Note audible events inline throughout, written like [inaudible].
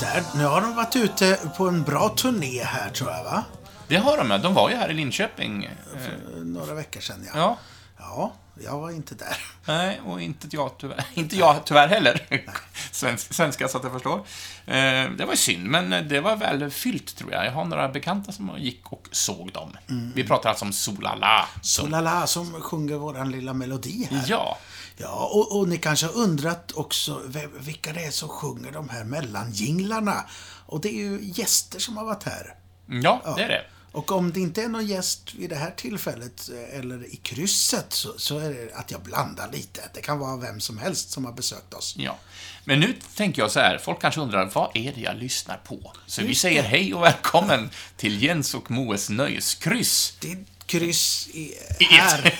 Så där, nu har de varit ute på en bra turné här, tror jag, va? Det har de. De var ju här i Linköping. eh, För några veckor sedan, ja. Ja. Ja, jag var inte där. Nej, och inte jag tyvärr. [laughs] Inte jag tyvärr heller. [laughs] Svensk, svenska, så att jag förstår. Eh, det var synd, men det var väl fyllt, tror jag. Jag har några bekanta som gick och såg dem. Vi pratar alltså om Solala. som- Solala som sjunger våran lilla melodi här. Ja. Ja, och, och ni kanske har undrat också vilka det är som sjunger de här mellanjinglarna. Och det är ju gäster som har varit här. Ja, det är det. Och om det inte är någon gäst vid det här tillfället eh, eller i krysset så, så är det att jag blandar lite. Det kan vara vem som helst som har besökt oss. Ja. Men nu tänker jag så här, folk kanske undrar, vad är det jag lyssnar på? Så vi Just säger det. hej och välkommen till Jens och Moes nöjeskryss. Det kryss i, här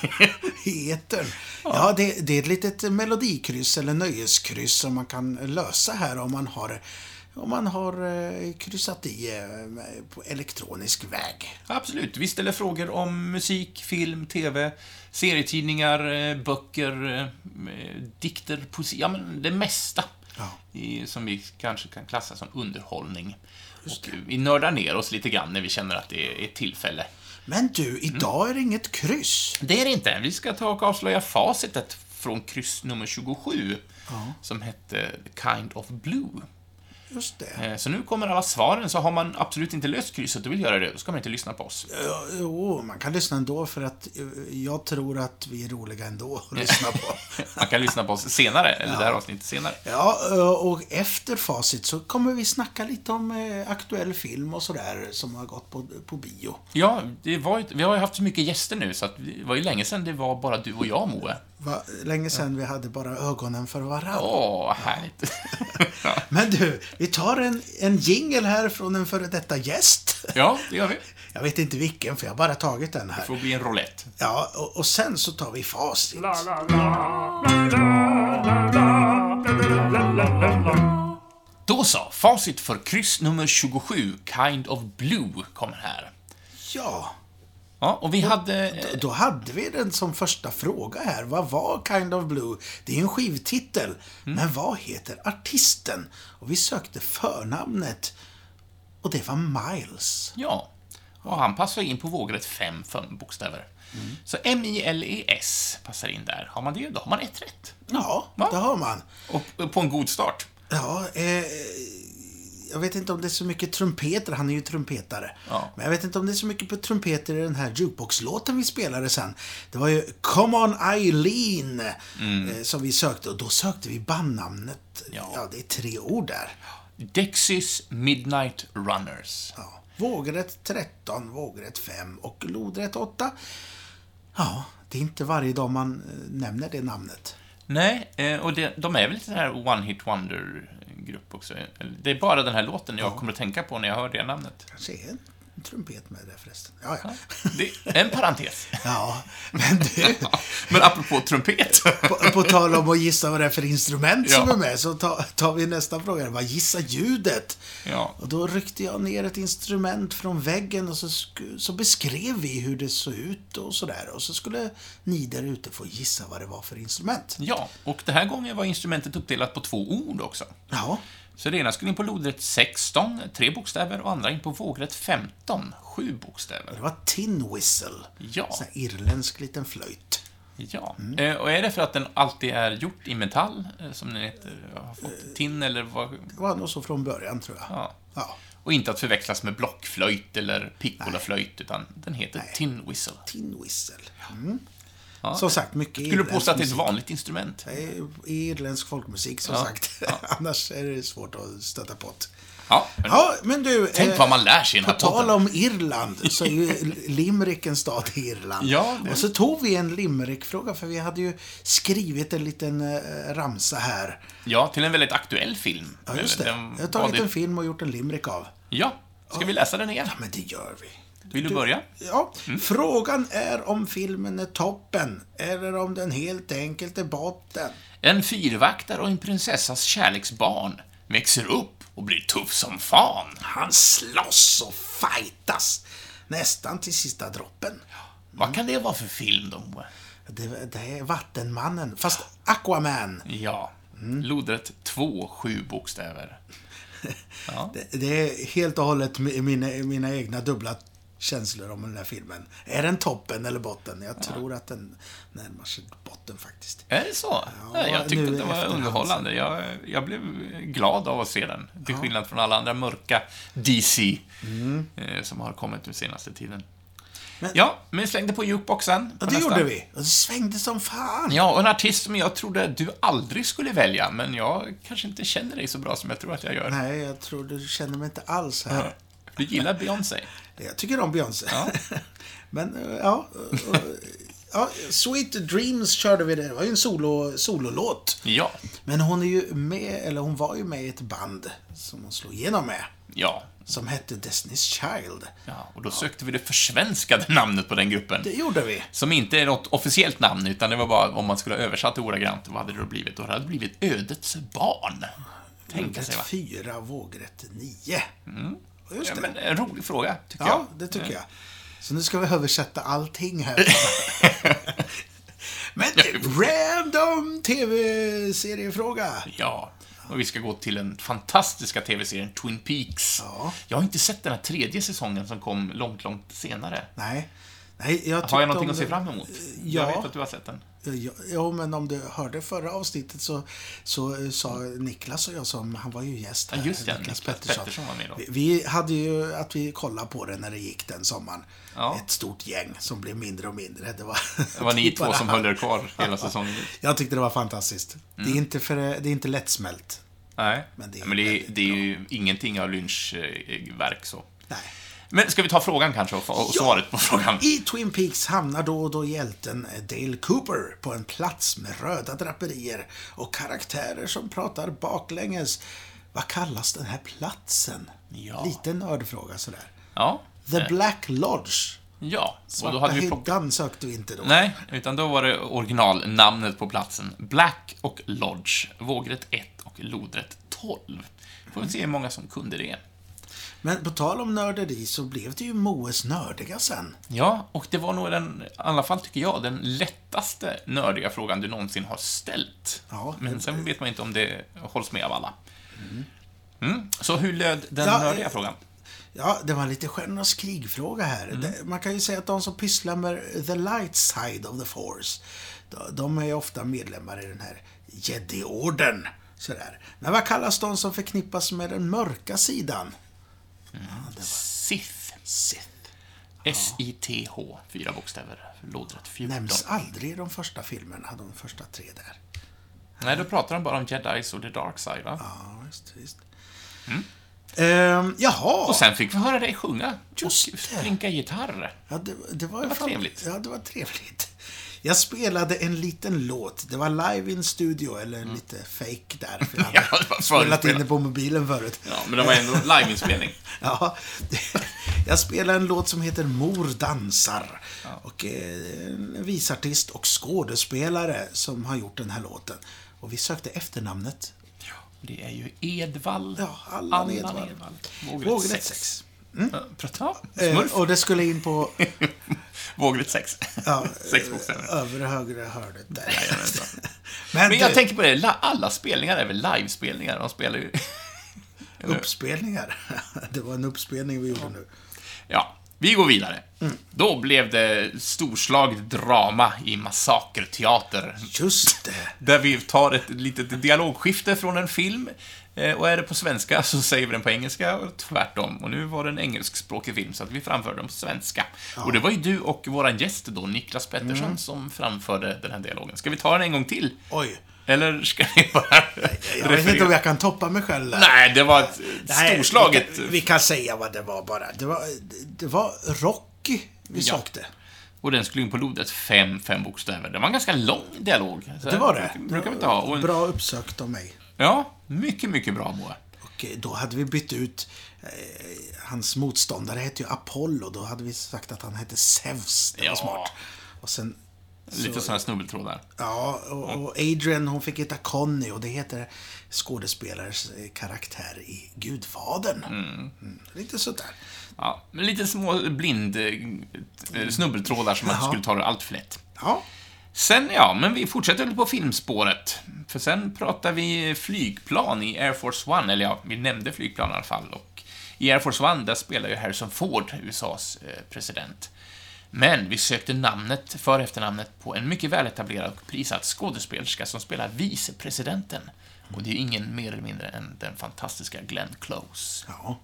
i etern. Ja, det, det är ett litet melodikryss eller nöjeskryss som man kan lösa här om man har om man har eh, kryssat i eh, på elektronisk väg. Absolut. Vi ställer frågor om musik, film, TV, serietidningar, eh, böcker, dikter, poesi, ja men det mesta. Ja. Som vi kanske kan klassa som underhållning. Och vi nördar ner oss lite grann när vi känner att det är ett tillfälle. Men du, idag är det inget kryss. Det är det inte. Vi ska ta och avslöja facitet från kryss nummer 27, som hette Kind of Blue. Just det. Eh, Så nu kommer alla svaren, så har man absolut inte löst krysset och vill göra det, då ska man inte lyssna på oss. Ja, Jo, man kan lyssna ändå för att eh, jag tror att vi är roliga ändå att lyssna på. [laughs] Man kan lyssna på oss senare, eller det här avsnittet senare. Ja, eh, och efter facit så kommer vi snacka lite om aktuell film och sådär som har gått på, på bio. Ja, det var vi har ju haft så mycket gäster nu, så att det var ju länge sedan det var bara du och jag, Moe. Va, länge sedan vi hade bara ögonen för varandra. Åh, härligt. Men du, vi tar en, en jingel här från en före detta gäst. ja, det gör vi. Jag vet inte vilken, för jag har bara tagit den Det här. får bli en roulette. Ja, och, och sen så tar vi facit. Då så, facit för kryss nummer 27, Kind of Blue, kommer här. Ja, Ja, och vi hade... eh, då hade vi den som första fråga här. Vad var Kind of Blue? Det är en skivtitel. Men vad heter artisten? Och vi sökte förnamnet. Och det var Miles. Ja, och han passar in på vågrätt fem, fem bokstäver. Så M-I-L-E-S passar in där. Har man det, då har man ett rätt. Ja, Va? det har man. Och på en god start. Ja, eh, jag vet inte om det är så mycket trumpeter. Han är ju trumpetare. Ja. Men jag vet inte om det är så mycket på trumpeter i den här jukebox-låten vi spelade sen. Det var ju Come On Eileen eh, som vi sökte. Och då sökte vi bandnamnet. Ja. ja, det är tre ord där. Dexys Midnight Runners. Ja. Vågrätt 13, vågrätt 5 och lodrätt 8. Ja, det är inte varje dag man eh, nämner det namnet. Nej, eh, och det, de är väl lite här one-hit wonder-grupp också. Det är bara den här låten jag kommer att tänka på när jag hör det namnet. Kanske en trumpet med det förresten. Ja, ja. En parentes. [laughs] ja men du. [laughs] Men apropå trumpet. På, på tal om att gissa vad det är för instrument som Ja. är med, så tar, tar vi nästa fråga. Vad gissa ljudet? Ja. Och då ryckte jag ner ett instrument från väggen och så, så beskrev vi hur det såg ut och sådär. Och så skulle ni där ute få gissa vad det var för instrument. Ja, och den här gången var instrumentet uppdelat på två ord också. Ja, Så det ena skulle in på lodrätt 16, tre bokstäver, och andra in på vågrätt 15, sju bokstäver. det var tin whistle. Ja. Sån här irländsk liten flöjt. Ja. Eh, Och är det för att den alltid är gjort i metall, eh, som den heter, har fått tin eller vad? Det var nog så från början, tror jag. Ja. Ja, Och inte att förväxlas med blockflöjt eller piccolaflöjt, utan den heter tin whistle. tin whistle. Mm. Ja. Som sagt, mycket Skulle du irländsk påstå att det är ett vanligt instrument? Irländsk folkmusik, som Ja, sagt. ja. [laughs] Annars är det svårt att stöta på det. Ja. men Ja, men du. Tänk eh, vad man lär sig i den På här tal podden. om Irland, så är ju [laughs] Limerick en stad i Irland. Ja, det- Och så tog vi en Limerick-fråga, för vi hade ju skrivit en liten eh, ramsa här. Ja, till en väldigt aktuell film. Ja, just det. Den Jag har tagit det- en film och gjort en Limerick av. Ja. Ska vi läsa den igen? Ja, men det gör vi. Vill du börja? Ja, Mm. frågan är om filmen är toppen, eller om den helt enkelt är botten. En fyrvaktare och en prinsessas kärleksbarn växer upp och blir tuff som fan. Han slåss och fightas, nästan till sista droppen. Vad kan det vara för film då? Det, det är Vattenmannen, fast Aquaman. Ja, Lodrätt 2, sju bokstäver. [laughs] Ja. Det, det är helt och hållet mi- mina, mina egna dubbla känslor om den här filmen. Är den toppen eller botten? Jag tror att den närmar sig botten faktiskt. Är det så? Nej, jag tyckte att det var underhållande. Jag, jag blev glad av att se den. Till skillnad från alla andra mörka DC eh, som har kommit den senaste tiden. Men- ja, men vi slängde på jukeboxen. På det nästa. gjorde vi. Och det svängde som fan. Ja, och en artist som jag trodde du aldrig skulle välja, men jag kanske inte känner dig så bra som jag tror att jag gör. Nej, jag tror du känner mig inte alls här. Du gillar Beyoncé. Jag tycker om Beyoncé. Ja. [laughs] Men, eh, ja. och- ja. Sweet Dreams körde vi det. Det var ju en solo, sololåt. Ja. Men hon är ju med, eller hon var ju med i ett band som hon slog igenom med. Ja. Som hette Destiny's Child. ja. Och då sökte vi det försvenskade namnet på den gruppen. Det gjorde vi. Som inte är något officiellt namn, utan det var bara om man skulle ha översatt det ordagrant, vad hade det då blivit? Då hade det blivit Ödets barn. Tänka sig, va? fyra, vågrätt nio. Just Ja, det. men en rolig fråga, tycker Ja, jag. det tycker jag. Så nu ska vi översätta allting här. [laughs] Men random tv-seriefråga. Ja. Och vi ska gå till den fantastiska tv-serien Twin Peaks. Ja. Jag har inte sett den här tredje säsongen som kom långt, långt senare. Nej. Nej, jag Har jag någonting att se fram emot? Ja. Jag vet att du har sett den. Ja, Jo, men om du hörde förra avsnittet så, så eh, sa Niklas och jag som, han var ju gäst Ja, här, just det. Niklas Pettersson var med då. Vi, vi hade ju att vi kollade på det när det gick den sommaren. Ja. Ett stort gäng som blev mindre och mindre. Det var, Det var ni [laughs] två som höll er kvar hela säsongen. Jag tyckte det var fantastiskt. Det, Mm. är inte för, det är inte lättsmält. Nej, Men det det är men det det är ju ingenting av lynchverk så. Nej. Men ska vi ta frågan kanske och, och Ja. svaret på frågan? I Twin Peaks hamnar då och då hjälten Dale Cooper på en plats med röda draperier och karaktärer som pratar baklänges. Vad kallas den här platsen? Ja. Lite nördfråga sådär. Ja. The Black Lodge. Ja, och Svarta då hade vi hyddan sökte du inte då. Nej, utan då var det originalnamnet på platsen. Black och Lodge, vågrätt 1 och lodrätt 12. Får vi se hur många som kunde det. Men på tal om nörderi så blev det ju Moes nördiga sen. Ja, och det var nog den, i alla fall tycker jag, den lättaste nördiga frågan du någonsin har ställt. Ja, Men sen vet man inte om det hålls med av alla. Mm. Så hur löd den Ja, nördiga eh, frågan? Ja, det var lite Stjärnornas krigfråga här. Mm. Man kan ju säga att de som pysslar med the light side of the force, de- är ofta medlemmar i den här Jedi-orden. Sådär. Men vad kallas de som förknippas med den mörka sidan? Sith. Sith. S-I-T-H. Fyra bokstäver. Lodrätt 14. Nämns aldrig i de första filmerna, de första tre där. Nej, då pratar de bara om Jedis och the dark side, va? Ja, visst, visst. Ehm, jaha. Mm. Och sen fick vi höra dig sjunga Just och det. sprinka gitarr. Ja, det, det var, Det var fan- trevligt. Ja, det var trevligt. Jag spelade en liten låt. Det var live in studio, eller lite fake där. För jag [laughs] Ja, hade det var spelat in det på mobilen förut. Ja, men det var ändå liveinspelning. [laughs] Ja, [laughs] jag spelade en låt som heter Mor dansar. Och eh, en visartist och skådespelare som har gjort den här låten. Och vi sökte efternamnet. Det är ju Edvall. Ja, Allan Edvall. Vågrätt Vågrätt 6. sex. Ja, prata. Eh, Smurf. och det skulle in på Vågrätt 6. ja, [laughs] Sex bokstäver. övre högra hörnet där. Jajamensan. [laughs] Men, Men jag du, tänker på det, la- alla spelningar är väl livespelningar? De spelar ju... [laughs] uppspelningar. Det var en uppspelning vi gjorde nu. Ja, vi går vidare. Då blev det storslaget drama i Massakerteater. Just det. Där vi tar ett litet dialogskifte från en film. Eh, Och är det på svenska så säger vi den på engelska och tvärtom. Och nu var det en engelskspråkig film så att vi framförde den på svenska. Och det var ju du och våran gäst då, Niklas Pettersson, som framförde den här dialogen. Ska vi ta den en gång till? Oj. Eller ska vi bara [laughs] Jag vet inte om jag kan toppa mig själv där. Nej, det var ett Nej, storslaget... Vi kan, vi kan säga vad det var bara. Det var, det var Rocky vi Ja. sökte. Och den skulle in på lodet fem, fem bokstäver. Det var en ganska lång dialog. Det var det. Brukar, vi inte ha. En, Bra uppsökt av mig. Ja, mycket, mycket bra Moa. Och eh, då hade vi bytt ut... Eh, hans motståndare hette ju Apollo. Då hade vi sagt att han hette Zeus. Det var Ja. smart. Och sen... Lite så- sådana här snubbeltrådar. Ja, och, Adrian hon fick heta Conny och det heter skådespelares eh, karaktär i Gudfadern. Mm. Lite sådär. Ja, men lite små blind snubbeltrådar som man Jaha. skulle ta det allt för lätt. Ja, Sen, ja, men vi fortsätter väl på filmspåret. För sen pratar vi flygplan i Air Force One, eller ja, vi nämnde flygplan i alla fall. Och i Air Force One, där spelar ju Harrison Ford, USAs eh, president. Men vi sökte namnet, för efternamnet, på en mycket väletablerad och prisad skådespelerska som spelar vicepresidenten. Och det är ingen mer eller mindre än den fantastiska Glenn Close. Ja.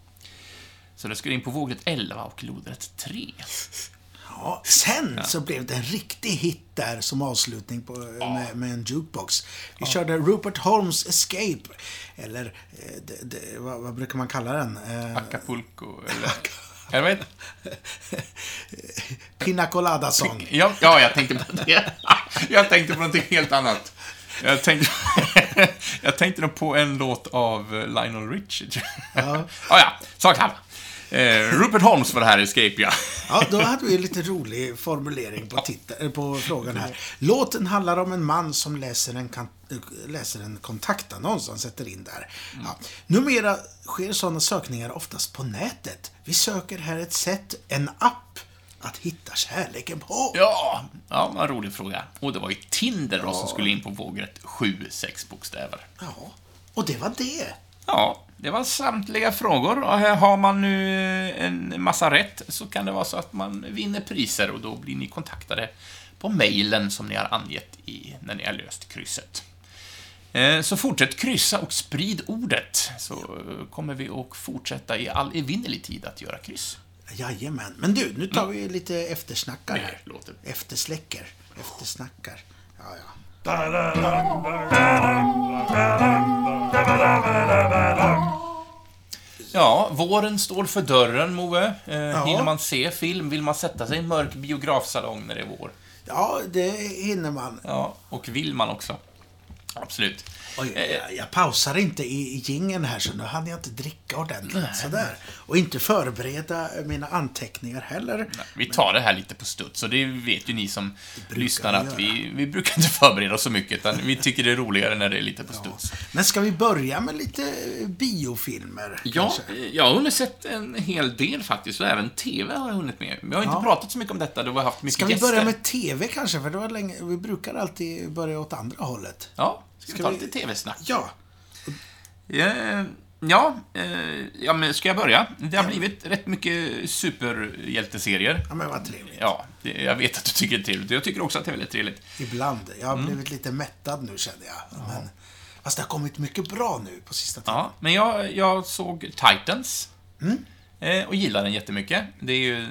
Så det skulle in på vågrätt 11 och lodrätt 3. [laughs] Ja, sen så blev det en riktig hit där som avslutning på, med, med en jukebox. Vi körde Rupert Holmes Escape. Eller, eh, det, det, vad, vad brukar man kalla den? Eh, Acapulco, [laughs] eller... Jag vet Pina Colada Song. ja, ja, jag tänkte på det. [laughs] Jag tänkte på någonting helt annat. Jag tänkte, [laughs] jag tänkte nog på en låt av eh, Lionel Richie. Ja, ja, ja sak samma. Eh, Rupert Holmes var det här, Escape, ja. Ja, då hade vi en lite rolig formulering på, titta, eh, på frågan här. Låten handlar om en man som läser en, kan, läser en kontaktannons han sätter in där. Ja. Numera sker sådana sökningar oftast på nätet. Vi söker här ett sätt, en app, att hitta kärleken på. Ja, ja vad en rolig fråga. Och det var ju Tinder då som skulle in på vågrätt 7-6 bokstäver. Ja, och det var det. Ja, det var samtliga frågor. Och här har man nu en massa rätt så kan det vara så att man vinner priser och då blir ni kontaktade på mejlen som ni har angett i, när ni har löst krysset. Eh, Så fortsätt kryssa och sprid ordet, så kommer vi att fortsätta i all evinnerlig tid att göra kryss. Jajamän. Men du, nu tar vi lite eftersnackar här. låter- Eftersläcker. Eftersnackar. Ja, ja. Ja, våren står för dörren, Moe. Eh, Hinner man se film? Vill man sätta sig i en mörk biografsalong när det är vår? Ja, det hinner man. Ja, och vill man också. Absolut. Oj, jag, jag pausar inte i, i jingeln här, så nu hann jag inte dricka ordentligt sådär. Och inte förbereda mina anteckningar heller. Vi tar det här lite på studs, och det vet ju ni som lyssnar att vi, vi brukar inte [laughs] förbereda oss så mycket, utan vi tycker det är roligare när det är lite på studs. Men ska vi börja med lite biofilmer? Ja, kanske? jag har hunnit sett en hel del faktiskt, och även TV har jag hunnit med. Vi har inte Ja. pratat så mycket om detta, då har haft mycket Ska vi gäster. börja med TV kanske? För det var länge, vi brukar alltid börja åt andra hållet. Ja, ska, vi Ska ta vi- lite TV-snack? Ja, Eh, Ja, eh, ja, men ska jag börja? Det har blivit rätt mycket superhjälteserier. ja men vad trevligt. Ja, det, jag vet att du tycker det är trevligt. Jag tycker också att det är väldigt trevligt. Ibland. Jag har Mm. blivit lite mättad nu känner jag. Men, fast det har kommit mycket bra nu på sista tiden. Ja, men jag, jag såg Titans. Mm. Eh, och gillar den jättemycket. Det är ju...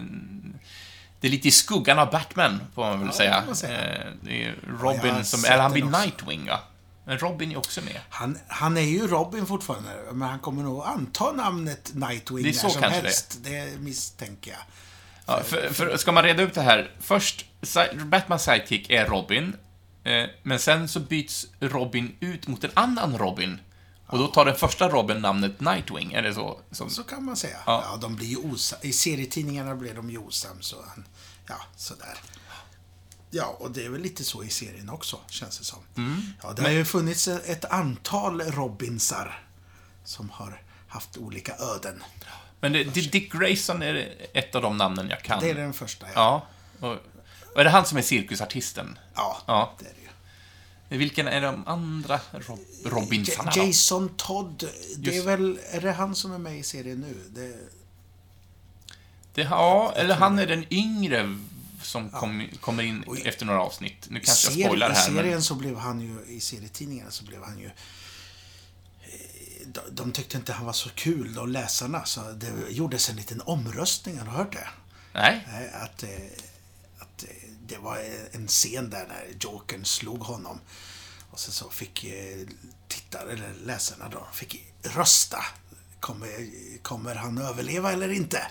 Det är lite i skuggan av Batman, får man väl Ja, säga. säga. Det är Ja, Robin har som... Eller han blir. Nightwing, va? Men Robin är också med. Han, han är ju Robin fortfarande, men han kommer nog anta namnet Nightwing Det är när så som kanske helst. Det. misstänker jag. Ja, för, för, ska man reda ut det här. Först, Batmans sidekick är Robin. Eh, men sen så byts Robin ut mot en annan Robin. Och då tar den första Robin namnet Nightwing, är det så? Som, Så kan man säga. Ja. Ja, de blir ju osa- I serietidningarna blir de ju osams. Så han, ja, sådär. Ja, och det är väl lite så i serien också, känns det som. Mm. Ja, det har ju funnits ett antal Robinsar som har haft olika öden. men det, Dick Grayson är ett av de namnen jag kan. Det är den första, ja. Ja. Och, och är det han som är cirkusartisten? Ja, Ja. det är det ju. Vilken är de andra Rob Robinsarna J-? Jason Todd, det är Just. väl, är det han som är med i serien nu? Det, Det, ja, eller han är den yngre som kom, kommer in efter några avsnitt. Nu kanske jag Ser- spoilar I här, serien men... så blev han ju, i serietidningarna så blev han ju eh, de, de tyckte inte han var så kul, de läsarna, så det gjordes en liten omröstning, har du hört det? Nej? Att, eh, att eh, det var en scen där när Jokern slog honom. Och sen så fick tittare, eller läsarna då, fick rösta. Kommer, kommer han överleva eller inte?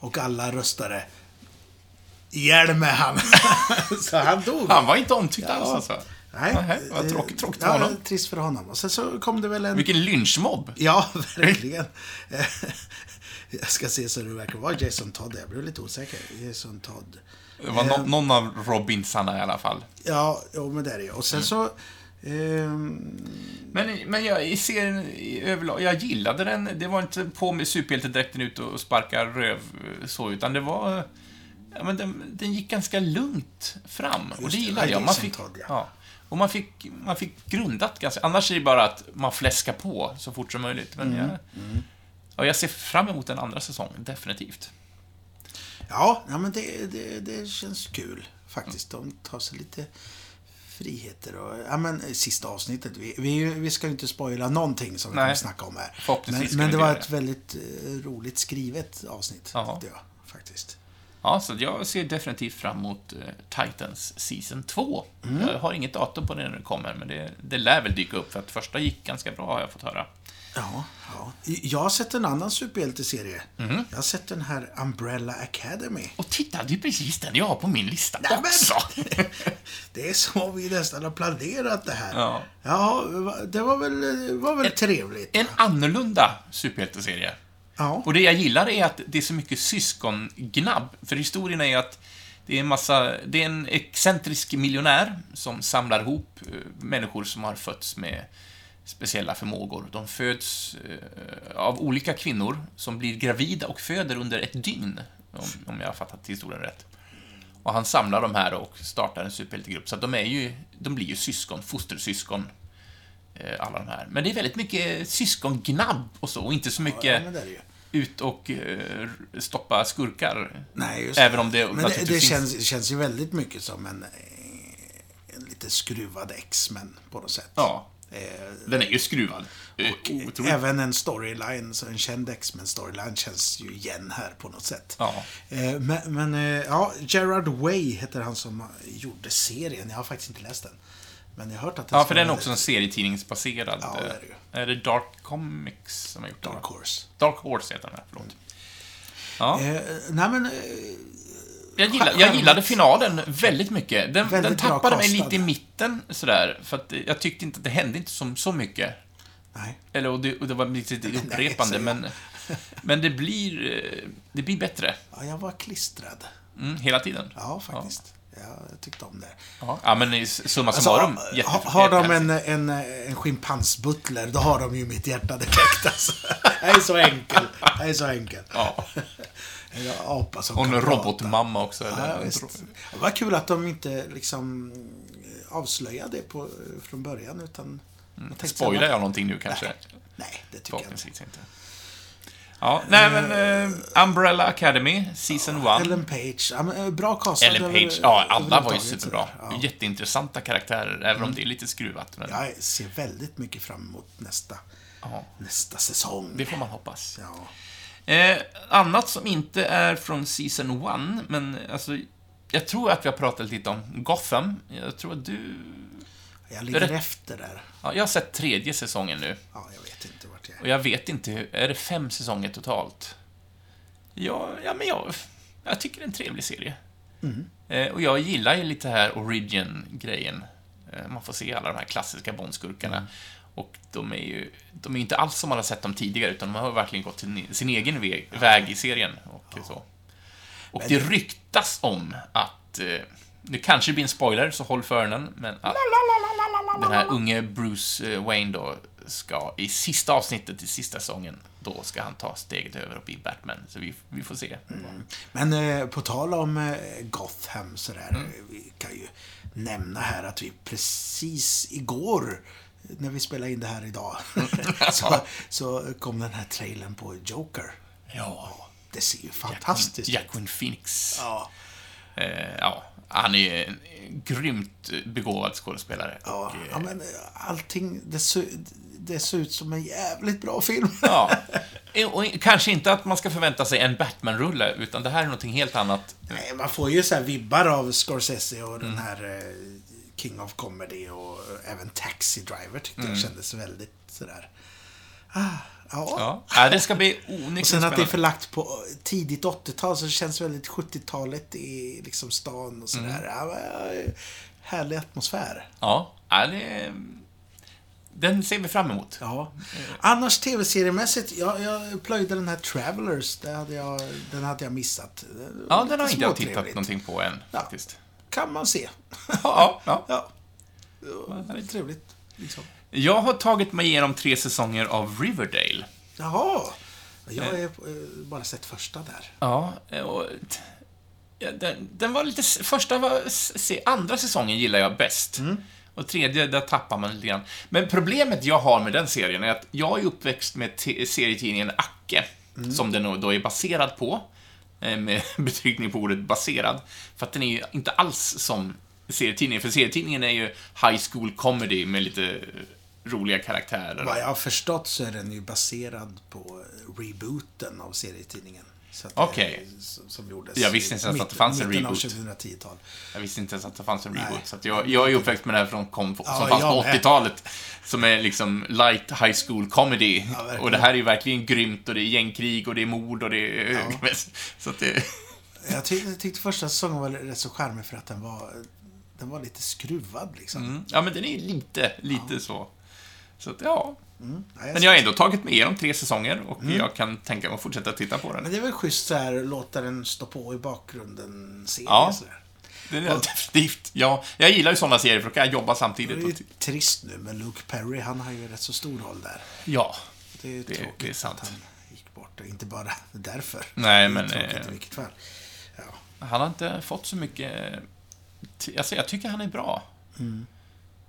Och alla röstade ihjäl med han. [laughs] så han dog. Han var inte omtyckt Ja. alls alltså. Nej, Nej, vad eh, tråkigt, tråkigt för ja, honom. Trist för honom. Och sen så kom det väl en... Vilken lynchmobb. Ja, verkligen. [laughs] Jag ska se så det verkar vara Jason Todd. Jag blev lite osäker. Jason Todd. Det var no någon av Robinsarna i alla fall. Ja, jo, men det är det ju. Och sen Mm. så... ehm, Men, men jag, i serien i överlag, jag gillade den. Det var inte på med superhjältedräkten ut och sparka röv så, utan det var... Ja, men den, den gick ganska lugnt fram. och det det, ja, jag. Man fick, ja. Och man fick, man fick grundat ganska... Annars är det bara att man fläskar på så fort som möjligt. Men jag, ja, jag ser fram emot en andra säsong, definitivt. Ja, ja men det, det, det känns kul faktiskt. De tar sig lite friheter och... Ja, men sista avsnittet. Vi, vi, vi ska ju inte spoila någonting som vi Nej. kommer snacka om här. Men, men det var göra ett väldigt eh, roligt skrivet avsnitt, Ja. tyckte jag. Ja, så jag ser definitivt fram emot eh, Titans Season 2. Jag har inget datum på det när det kommer, men det, det lär väl dyka upp, för att första gick ganska bra, har jag fått höra. Ja, ja. Jag har sett en annan superhjälteserie. Mhm. Jag har sett den här Umbrella Academy. Och titta, det är precis den jag har på min lista Nej, men- också! [laughs] Det är så vi nästan har planerat det här. Ja. Ja, det var väl, var väl trevligt. En annorlunda superhjälteserie. Ja. Och det jag gillar är att det är så mycket syskongnabb. För historien är att det är en massa... Det är en excentrisk miljonär som samlar ihop eh, människor som har fötts med speciella förmågor. De föds eh, av olika kvinnor som blir gravida och föder under ett dygn, om, jag har fattat historien rätt. Och han samlar de här och startar en superhjältegrupp. Så de, är ju, de blir ju syskon, fostersyskon, eh, alla de här. Men det är väldigt mycket syskongnabb och så, och inte så mycket Ja, ut och eh, stoppa skurkar. Nej, just Även om det Men det, det känns, känns ju väldigt mycket som en, eh, en lite skruvad X-Men på något sätt. Ja, Eh, den är ju skruvad. och även en storyline, så en känd X-Men storyline känns ju igen här på något sätt. Ja. Men, men ja, Gerard Way heter han som gjorde serien. Jag har faktiskt inte läst den. Men jag har hört att den Ja, för den är också en serietidningsbaserad. Ja, det är det ju. Är det Dark Comics som har gjort den? Dark Horse. Dark Horse heter den här, förlåt. Ja, Eh, nej men, eh, jag, gillar, jag gillade finalen väldigt mycket. Den, Väldigt den tappade mig lite i mitten, sådär. För att jag tyckte inte att det hände inte som så mycket. nej. Eller, och det, och det var lite [laughs] upprepande, så- men, men det blir, eh, det blir bättre. Ja, jag var klistrad. Mm, hela tiden. Ja, faktiskt. Ja, jag tyckte om det. Ja, ja men summa Alltså, summarum, ha, jätte- har de en, en, en schimpansbutler, då har de ju mitt hjärta direkt alltså. [laughs] Jag är så enkel. Jag är så enkel. Ja. [laughs] En apa som Och en robotmamma också. Eller? Ja, visst. Det var kul att de inte liksom avslöjade det på, från början, utan... Mm. Spoilar jag någonting nu kanske? Nej, [laughs] nej, det tycker jag inte. Inte. Ja, nej men eh, Umbrella Academy, Season 1. Ellen Page, ja, men, eh, bra castad. Ellen Page, ja, alla var ju superbra. Ja. Mm. Jätteintressanta karaktärer, även om det är lite skruvat. Men, Jag ser väldigt mycket fram emot nästa, ja, nästa säsong. det får man hoppas. Ja. Eh, annat som inte är från Season 1, men alltså, jag tror att vi har pratat lite om Gotham. Jag tror att du... Jag ligger Rätt. efter där. Ja, jag har sett tredje säsongen nu. Ja, jag vet inte vart jag är. Och jag vet inte, hur- är det fem säsonger totalt? Ja, ja men jag, jag tycker det är en trevlig serie. Eh, och jag gillar ju lite här Origin-grejen. Eh, man får se alla de här klassiska Bondskurkarna. Och de är ju de är inte alls som man har sett dem tidigare, utan de har verkligen gått sin, sin egen väg, väg i serien. Och, så. och det ryktas om att, eh, det kanske blir en spoiler, så håll för öronen, men att den här unge Bruce eh, Wayne då ska i sista avsnittet i sista säsongen, då ska han ta steget över och bli Batman. Så vi, vi får se. Men eh, på tal om eh, Gotham sådär. Mm. Vi kan ju nämna här att vi precis igår, när vi spelade in det här idag, [laughs] så, så kom den här trailern på Joker. Ja. Det ser ju fantastiskt ut. Joaquin Phoenix. Ja, Eh, ja, han är en grymt begåvad skådespelare. ja, Och, eh, ja, men eh, allting, det ser, det ser ut som en jävligt bra film. [laughs] ja. Och kanske inte att man ska förvänta sig en Batman-rulle, utan det här är någonting helt annat. Nej, man får ju så här vibbar av Scorsese och Mm. den här eh, King of Comedy och eh, även Taxi Driver tyckte Mm. jag kändes väldigt sådär... Ah, ja. Ja, det ska bli onekligen Och sen att det är förlagt på tidigt 80-tal så det känns väldigt 70-talet i liksom stan och sådär. Mm. Härlig atmosfär. Ja, ja det... Den ser vi fram emot. Ja. Annars tv-seriemässigt, jag, jag plöjde den här Travelers. Det hade jag, den hade jag missat. Var Ja, den har inte jag tittat någonting på än, Ja. faktiskt. Kan man se. Ja, ja. Ja. Det är trevligt. Liksom. Jag har tagit mig igenom tre säsonger av Riverdale. Jaha. Jag har eh, bara sett första där. Ja, och... den, den var lite... Första var... Se, andra säsongen gillar jag bäst. Och tredje, där tappar man lite grann. Men problemet jag har med den serien är att jag är uppväxt med serietidningen Acke, som den då är baserad på, eh, med [laughs] betryckning på ordet baserad, för att den är ju inte alls som serietidningen, för serietidningen är ju high school comedy med lite roliga karaktärer. Vad jag har förstått så är den ju baserad på rebooten av serietidningen. Okej. som- Som gjordes Jag visste inte ens att det fanns en mitten av reboot. 2010-tal. Jag visste inte ens att det fanns en reboot, så jag, jag är uppväxt med det här från, kom, som Ja, fanns på med. 80-talet. Som är liksom light high school comedy. verkligen. och det här är ju verkligen grymt och det är gängkrig och det är mord och det är... [laughs] så att det... Jag tyckte, tyckte första säsongen var rätt så charmig för att den var, den var lite skruvad liksom. Mm. Ja, men den är lite, lite så. Så att, ja. Mm. Ja, Men jag har ändå tagit mig igenom tre säsonger och Mm. jag kan tänka mig att fortsätta titta på Men den. det är väl schysst så här, låta den stå på i bakgrunden, se Ja. sådär. Det är definitivt. Ja, jag gillar ju sådana serier för då kan jag jobba Det samtidigt. är ju trist nu, men Luke Perry, han har ju rätt så stor roll där. ja. Det är Det- tråkigt det är sant. att han gick bort. Och inte bara [laughs] därför. Nej, det är men, tråkigt eh, i vilket fall. Ja. Han har inte fått så mycket... Alltså, jag tycker han är bra. Mm.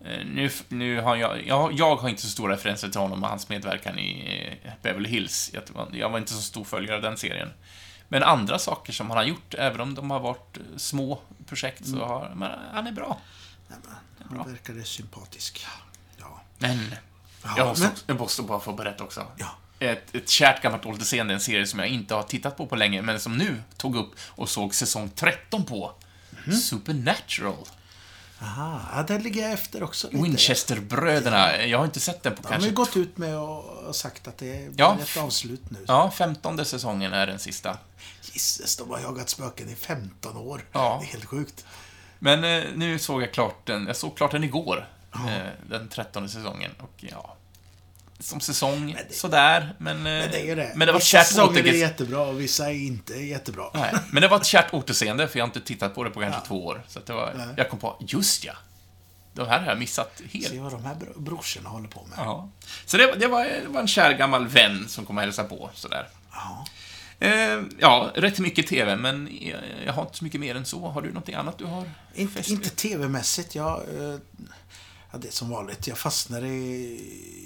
Eh, Nu, nu har jag, jag... Jag har inte så stora referenser till honom och hans medverkan i eh, Beverly Hills. Jag, var- jag var inte så stor följare av den serien. Men andra saker som han har gjort, även om de har varit eh, små projekt, Mm. så har... Men han är bra. Nej, men, han verkade sympatisk. Ja. Men... Ja, jag, måste, men- jag måste bara få berätta också. Ja. Ett, ett kärt gammalt ålderseende, en serie som jag inte har tittat på på länge, men som nu tog upp och såg säsong 13 på. Mhm. Supernatural. Aha, ja, där ligger jag efter också lite. Winchesterbröderna. Jag har inte sett den på De har kanske... ju gått ut med och sagt att det är Ja. ett avslut nu. Ja, femtonde säsongen är den sista. Gisses, de har jagat spöken i 15 år. Ja. Det är helt sjukt. Men eh, nu såg jag klart den. Jag såg klart den igår. Eh, den trettonde säsongen. Och ja... Som säsong, Men det- sådär, men... eh, Men det är det. Men det var vissa kärt säsonger är återges... jättebra och vissa är inte jättebra. Nej, men det var ett kärt återseende, för jag har inte tittat på det på kanske Ja. två år. Så det var, Nej. jag kom på, just ja. De här har jag missat helt. Se vad de här bro- brorsorna håller på med. Ja. Så det, var- det, var, det var en kär gammal vän som kom och hälsade på, sådär. Ja. Eh, ja, rätt mycket TV, men jag, jag har inte så mycket mer än så. Har du någonting annat du har? Inte, inte tv-mässigt. Jag, eh, ja, det är som vanligt. Jag fastnar i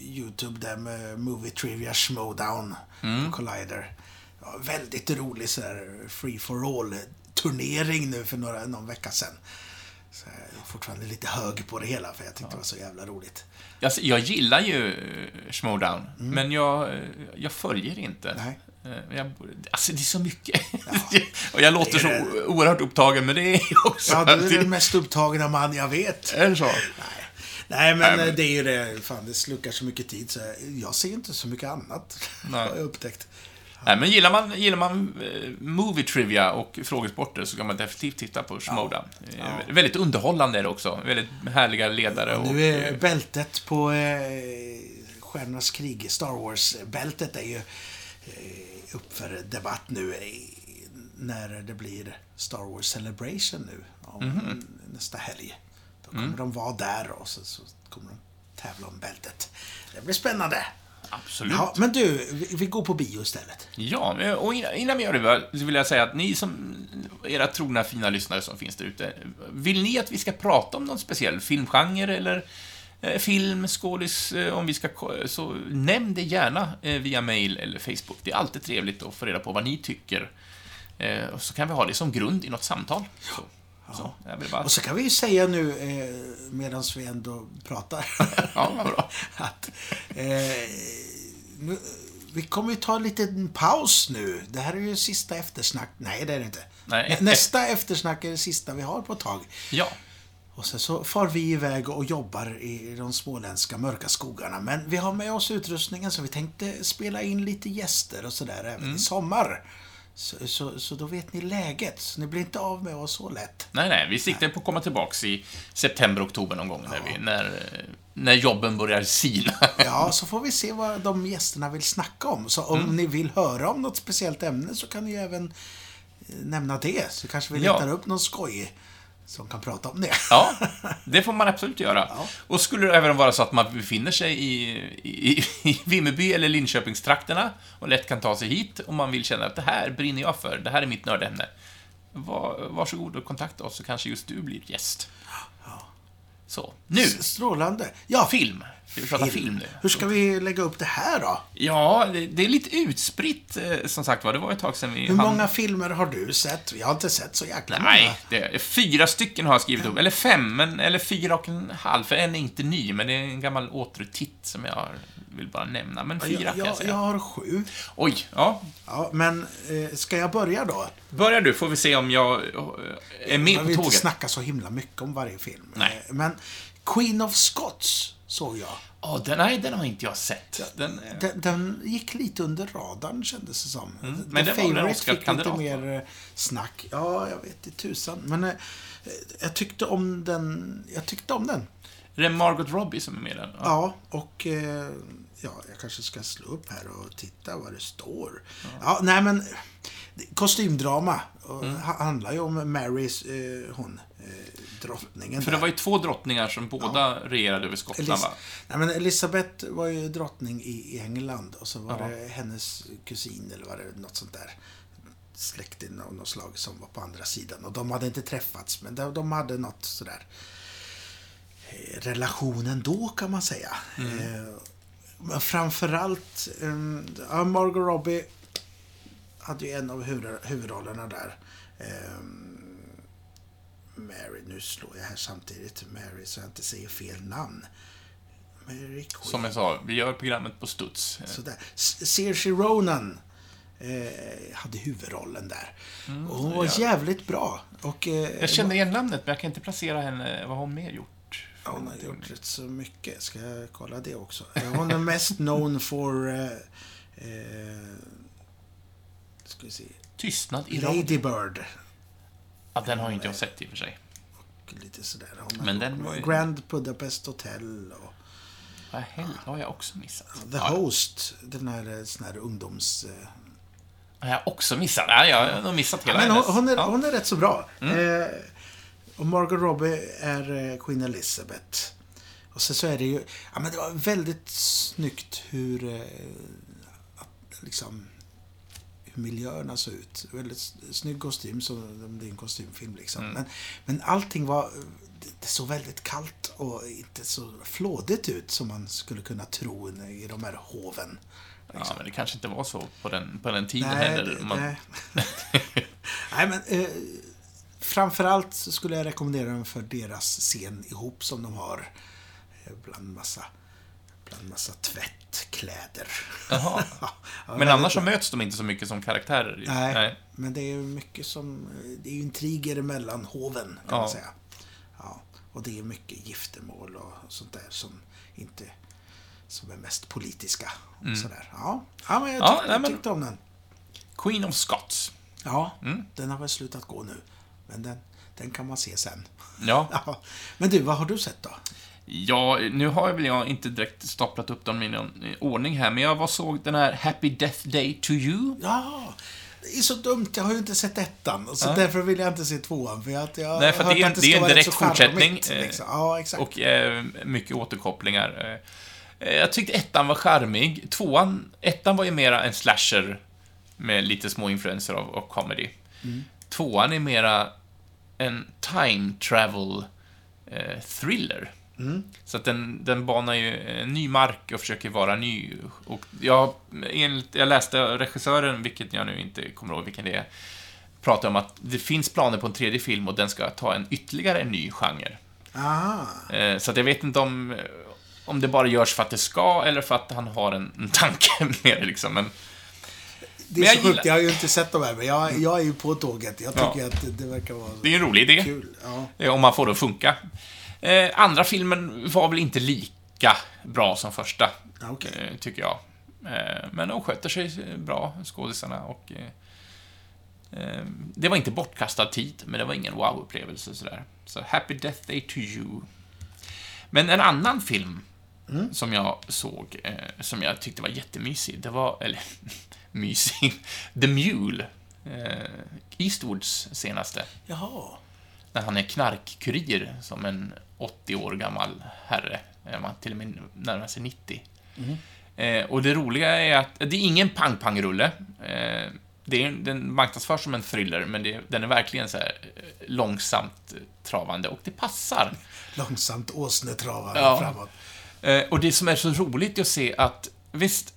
YouTube där med Movie Trivia Schmodown Mm. på Collider. Ja, väldigt rolig så här free for all-turnering nu för några, någon vecka sedan. Så jag är fortfarande lite hög på det hela för jag tyckte det var så jävla roligt. Alltså, jag gillar ju eh, Schmodown, men jag, eh, jag följer inte. Mm. Nej. Eh, Jag, alltså, det är så mycket. [laughs] och jag låter så Det oerhört upptagen, men det är jag också. Ja, du är den mest upptagna man jag vet. Är det så? Nej, Nej, men- eh, det är ju det. Fan, det slukar så mycket tid så jag ser inte så mycket annat. [laughs] Nej. Har jag upptäckt. Nej, men gillar man, gillar man eh, movie trivia och frågesporter så kan man definitivt titta på Schmodown. Eh, Väldigt underhållande är det också. Väldigt härliga ledare och... Nu är eh, bältet på eh, Stjärnornas krig, Star Wars-bältet är ju eh, upp för debatt nu när det blir Star Wars Celebration nu om Mhm. nästa helg. Då kommer Mm. de vara där och så, så kommer de tävla om bältet. Det blir spännande. Absolut. Ja, men du, vi, går på bio istället. Ja, och innan vi gör det vill jag säga att ni som, era trogna fina lyssnare som finns där ute, vill ni att vi ska prata om någon speciell filmgenre eller eh, film, skådis, eh, om vi ska, så nämn det gärna eh, via mail eller Facebook. Det är alltid trevligt att få reda på vad ni tycker. Eh, Och så kan vi ha det som grund i något samtal. Så, så, bara... Och så kan vi ju säga nu, eh, medan vi ändå pratar, [laughs] Ja, bra. [laughs] att eh, nu, vi kommer ju ta en liten paus nu. Det här är ju sista eftersnack. Nej, det är det inte. Nej. Nä- Nästa eftersnack är det sista vi har på ett tag. Ja. Och sen så far vi iväg och jobbar i de småländska mörka skogarna. Men vi har med oss utrustningen så vi tänkte spela in lite gäster och sådär även Mm. i sommar. Så, så, så då vet ni läget. Så ni blir inte av med oss så lätt. Nej, nej, vi siktar på att komma tillbaks i september, oktober någon gång när, vi, när, när jobben börjar sina. Ja, så får vi se vad de gästerna vill snacka om. Så om Mm. ni vill höra om något speciellt ämne så kan ni ju även eh, nämna det. Så kanske vi Ja. letar upp någon skoj som kan prata om det. [laughs] Ja, det får man absolut göra. Ja. Och skulle det även vara så att man befinner sig i, i, i Vimmerby eller Linköpingstrakterna och lätt kan ta sig hit om man vill känna att det här brinner jag för, det här är mitt nördämne. Var, varsågod och kontakta oss så kanske just du blir gäst. Så, nu, S- Strålande. Ja, film. Ska vi prata film nu? Hur ska vi lägga upp det här då? Ja, det, det är lite utspritt, eh, som sagt var. Det var ett tag sedan vi... Hur hann- många filmer har du sett? Jag har inte sett så jäkla många. Nej, det är, fyra stycken har jag skrivit upp. Eller fem, men, eller fyra och en halv. För en är inte ny, men det är en gammal återtitt som jag vill bara nämna. Men fyra jag, kan jag jag, säga. jag har sju. Oj, ja. Ja, men eh, ska jag börja då? Börjar du, får vi se om jag eh, är med Jag på vill inte tåget. snacka så himla mycket om varje film. Nej. Men Queen of Scots såg jag. Åh, den, nej, den har inte jag sett. Den, eh, Den, den gick lite under radarn kändes det som. Mm, The men det var väl en Favourite fick lite mer eh, snack. Ja, jag vet inte tusan. Men eh, jag tyckte om den. Jag tyckte om den. är det Margot Robbie som är med i den? Ja, och eh, ja, jag kanske ska slå upp här och titta vad det står. Ja, nej men kostymdrama. Och Mm. ha- handlar ju om Marys, eh, hon, eh, drottningen. För där. det var ju två drottningar som båda regerade över Skottland, Elis- va? Nej, men Elisabeth var ju drottning i, England och så var Ja. det hennes kusin eller var det något sånt där släkting av något slag som var på andra sidan. Och de hade inte träffats, men de, de hade något sådär eh, relationen då kan man säga. Eh, men framförallt, eh, ja, Margot Robbie hade ju en av huvud, huvudrollerna där. Eh, Mary, nu slår jag här samtidigt, Mary, så jag inte säger fel namn. Mary Queen. Som jag sa, vi gör programmet på studs. Sådär. Saoirse Ronan eh, hade huvudrollen där. och hon var Mm, ja. jävligt bra. Och, eh, Jag känner igen namnet, men jag kan inte placera henne. Vad har hon mer gjort? Ja, hon har gjort rätt så mycket. Ska jag kolla det också? Eh, Hon är mest known for... Eh, eh, ska vi se. Tystnad i. Lady Bird. Ja, den har inte jag sett i och för sig. Och lite sådär. Har Men den var ju- Grand Budapest Hotel och Vad helvete har jag också missat? The Ja, Host. Den här, eh, sån här ungdoms... Eh, Har jag också missat? Nej, jag har missat hela Men hon, hon, är, Ja. Mm. hon är rätt så bra. Eh, och Margot Robbie är eh, Queen Elizabeth. Och sen så är det ju... Ja, men det var väldigt snyggt hur... Eh, liksom... Miljöerna såg ut. Väldigt snygg kostym, som det är en kostymfilm liksom. Mm. Men, men allting var... Det, såg väldigt kallt och inte så flådigt ut som man skulle kunna tro i de här hoven. Ja, men det kanske inte var så på den, på den tiden Nej, heller. Man, nej. [laughs] Nej, men eh, framförallt så skulle jag rekommendera den för deras scen ihop som de har eh, bland massa, bland massa tvättkläder. Jaha. [laughs] Ja, Men annars så möts de inte så mycket som karaktärer. Nej, men det är ju mycket som... Det är ju intriger mellan hoven, kan Ja. man säga. Ja, och det är mycket giftermål och sånt där som inte... Som är mest politiska. Och sådär. Ja. ja, men jag, Mm. Ja, nej, men- jag tyckte om den. Queen of Scots. Ja, Mm. den har väl slutat gå nu. Men den, den kan man se sen. Ja. [laughs] Ja. Men du, vad har du sett då? Ja, nu har jag väl jag inte direkt staplat upp dem i någon ordning här, men jag var såg den här Happy Death Day to You. Ja, det är så dumt. Jag har ju inte sett ettan. Så Ja. därför vill jag inte se tvåan. För jag, jag Nej, för har att det är en- ska det är en direkt fortsättning, eh, Liksom. Ja, exakt. Och eh, mycket återkopplingar. Eh, jag tyckte ettan var charmig. Tvåan, ettan var ju mera en slasher med lite små influenser av, av comedy. Mm. Tvåan är mera en time travel eh, thriller. Mm. Så att den, den banar ju ny mark och försöker vara ny. Och jag, enligt, jag läste regissören, vilket jag nu inte kommer ihåg vilken det är, pratade om att det finns planer på en tredje film och den ska ta en ytterligare en ny genre. Aha. Eh, Så att jag vet inte om, om det bara görs för att det ska eller för att han har en, en tanke [laughs] med det liksom. Men Det Men är jag så sjukt. gillar- Jag har ju inte sett de här, men jag, jag är ju på tåget. Jag tycker Ja. att det, verkar vara det är en rolig idé. kul. Ja. Eh, Om man får det att funka. Eh, andra filmen var väl inte lika bra som första, Ja, okej. eh, tycker jag. Eh, men de sköter sig bra, skådisarna, och... Eh, eh, det var inte bortkastad tid, men det var ingen wow-upplevelse sådär. Så Happy Death Day to You. Men en annan film som jag såg, eh, som jag tyckte var jättemysig, det var, [laughs] eller mysig, The Mule. Eastwoods senaste Jaha. När han är knarkkurir som en 80 år gammal herre. Man till och med närmar sig 90. Eh, och det roliga är att det är ingen pang-pang-rulle. Eh, det är, den marknadsförs som en thriller, men det, den är verkligen så här eh, långsamt travande och det passar. Långsamt åsnetravande Ja. framåt. Eh, och det som är så roligt är att se att, visst,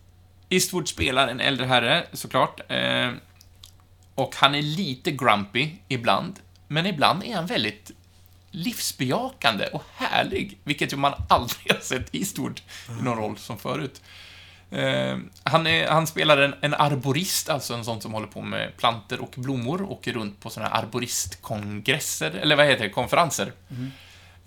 Eastwood spelar en äldre herre, såklart. Eh, och han är lite grumpy ibland, men ibland är han väldigt livsbejakande och härlig, vilket ju man aldrig har sett i stort i någon roll som förut. Eh, han, är, han spelar en, en arborist, alltså en sån som håller på med planter och blommor, åker runt på såna här arboristkongresser, eller vad heter det, konferenser. Mm.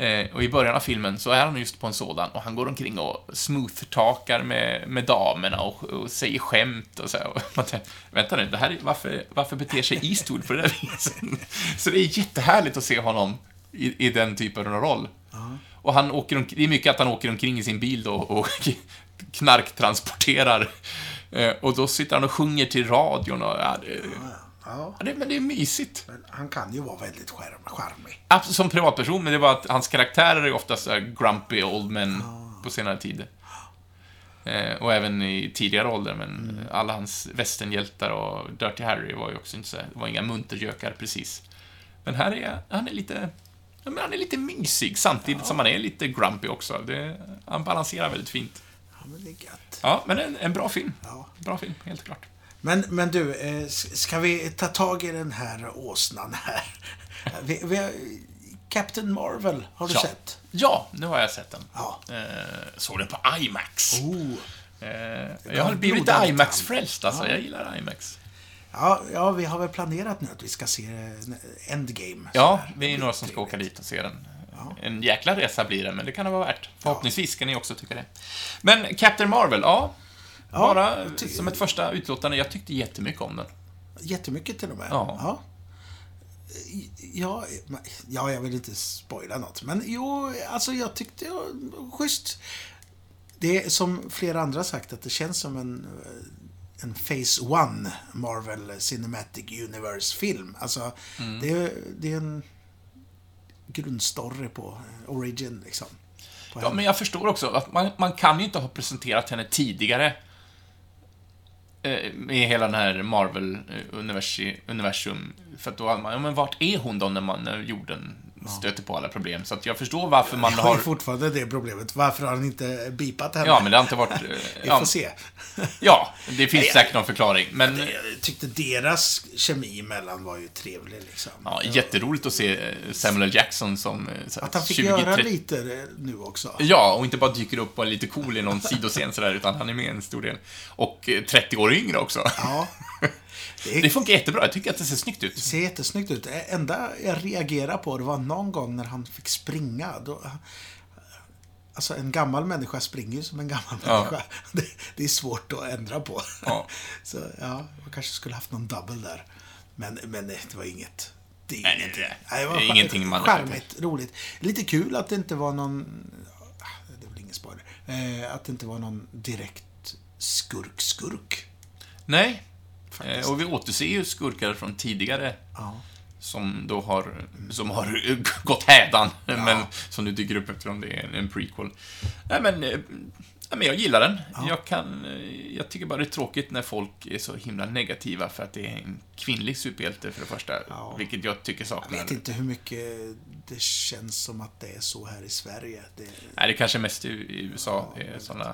Eh, och i början av filmen så är han just på en sådan och han går omkring och smooth-talkar med, med damerna och, och säger skämt och så. Och [laughs] man tänker, vänta nu, det här är, varför, varför beter sig Eastwood på det där [laughs] viset? Så det är jättehärligt att se honom i, i den typen av roll. Och han åker omkring, det är mycket att han åker omkring i sin bil då och [laughs] knarktransporterar. Eh, och då sitter han och sjunger till radion och, ja, det, Ja, ja, det, men det är mysigt. men han kan ju vara väldigt charmig. Absolut, som privatperson, men det var att hans karaktärer är oftast grumpy old men på senare tid. Eh, och även i tidigare ålder, men alla hans västernhjältar och Dirty Harry var ju också inte så det var inga muntergökar precis. Men här är han är lite, ja, men han är lite mysig samtidigt som han är lite grumpy också. Det, han balanserar väldigt fint. Ja, men det är gött. Ja, men en, en bra film. Ja. Bra film, helt klart. Men, men du, eh, ska vi ta tag i den här åsnan här? [laughs] Vi, vi har, Captain Marvel, har du Ja. sett? Ja, nu har jag sett den. Ja. Eh, såg den på IMAX. Oh. Eh, jag har blivit lite IMAX-frälst alltså. Ja. Jag gillar IMAX. Ja, ja, vi har väl planerat nu att vi ska se Endgame. Ja, vi är några som ska åka dit och se den. Ja. En jäkla resa blir det, men det kan det vara värt. Förhoppningsvis ska ni också tycka det. Men Captain Marvel, ja. Ja, bara som ett första utlåtande, jag tyckte jättemycket om den. Jättemycket till och med. Ja. Ja. Ja, ja, jag vill inte spoila något. Men jo, alltså jag tyckte ja, schysst. Det är som flera andra sagt att det känns som en, eh, en Phase One Marvel Cinematic Universe-film. Alltså, Mm. det, är, det är en grundstory på Origin, liksom. På Ja, henne. men jag förstår också att man, man kan ju inte ha presenterat henne tidigare Eh, med hela den här Marvel-universum. Eh, För att då hade man, ja men vart är hon då när man när jorden stöter på alla problem? Så att jag förstår varför man Jag har har... ju fortfarande det problemet. Varför har han inte bipat henne? Ja, men det har inte varit... eh, [laughs] Vi ja, får se. ja, det finns Nej, säkert någon förklaring, men... Jag tyckte deras kemi emellan var ju trevlig liksom. Ja, jätteroligt att se eh, Samuel. Jackson som eh, här Att han fick 20, göra 30 lite eh, nu också. Ja, och inte bara dyker upp och är lite cool i någon sidoscen sådär, utan han är med en stor del. Och eh, 30 år yngre också. Ja. [laughs] Det, Det funkar jättebra, jag tycker att det ser snyggt ut. ser jättesnyggt ut. Det enda jag reagerar på, det var någon gång när han fick springa. Då, alltså en gammal människa springer ju som en gammal Ja. människa. [laughs] Det, det är svårt att ändra på. Ja. [laughs] Så ja, man kanske skulle haft någon double där. Men, men det var inget. Det är Nej, det- Nej, var det är ingenting man- Charmigt, roligt. Lite kul att det inte var någon... ah, Det är väl ingen spoiler. Eh, att det inte var någon direkt skurk-skurk. Nej, Faktiskt. eh, och vi återser ju skurkar från tidigare Ja. som då har, som har [laughs] gått hädan, men som nu dyker upp eftersom det är en, prequel. Nej, men, eh, nej, men jag gillar den. Jag, kan, eh, jag tycker bara det är tråkigt när folk är så himla negativa för att det är en kvinnlig superhjälte för det första, Ja. vilket jag tycker Jag saknar. vet inte hur mycket det känns som att det är så här i Sverige. Det, Nej, det kanske mest i, USA är sådana...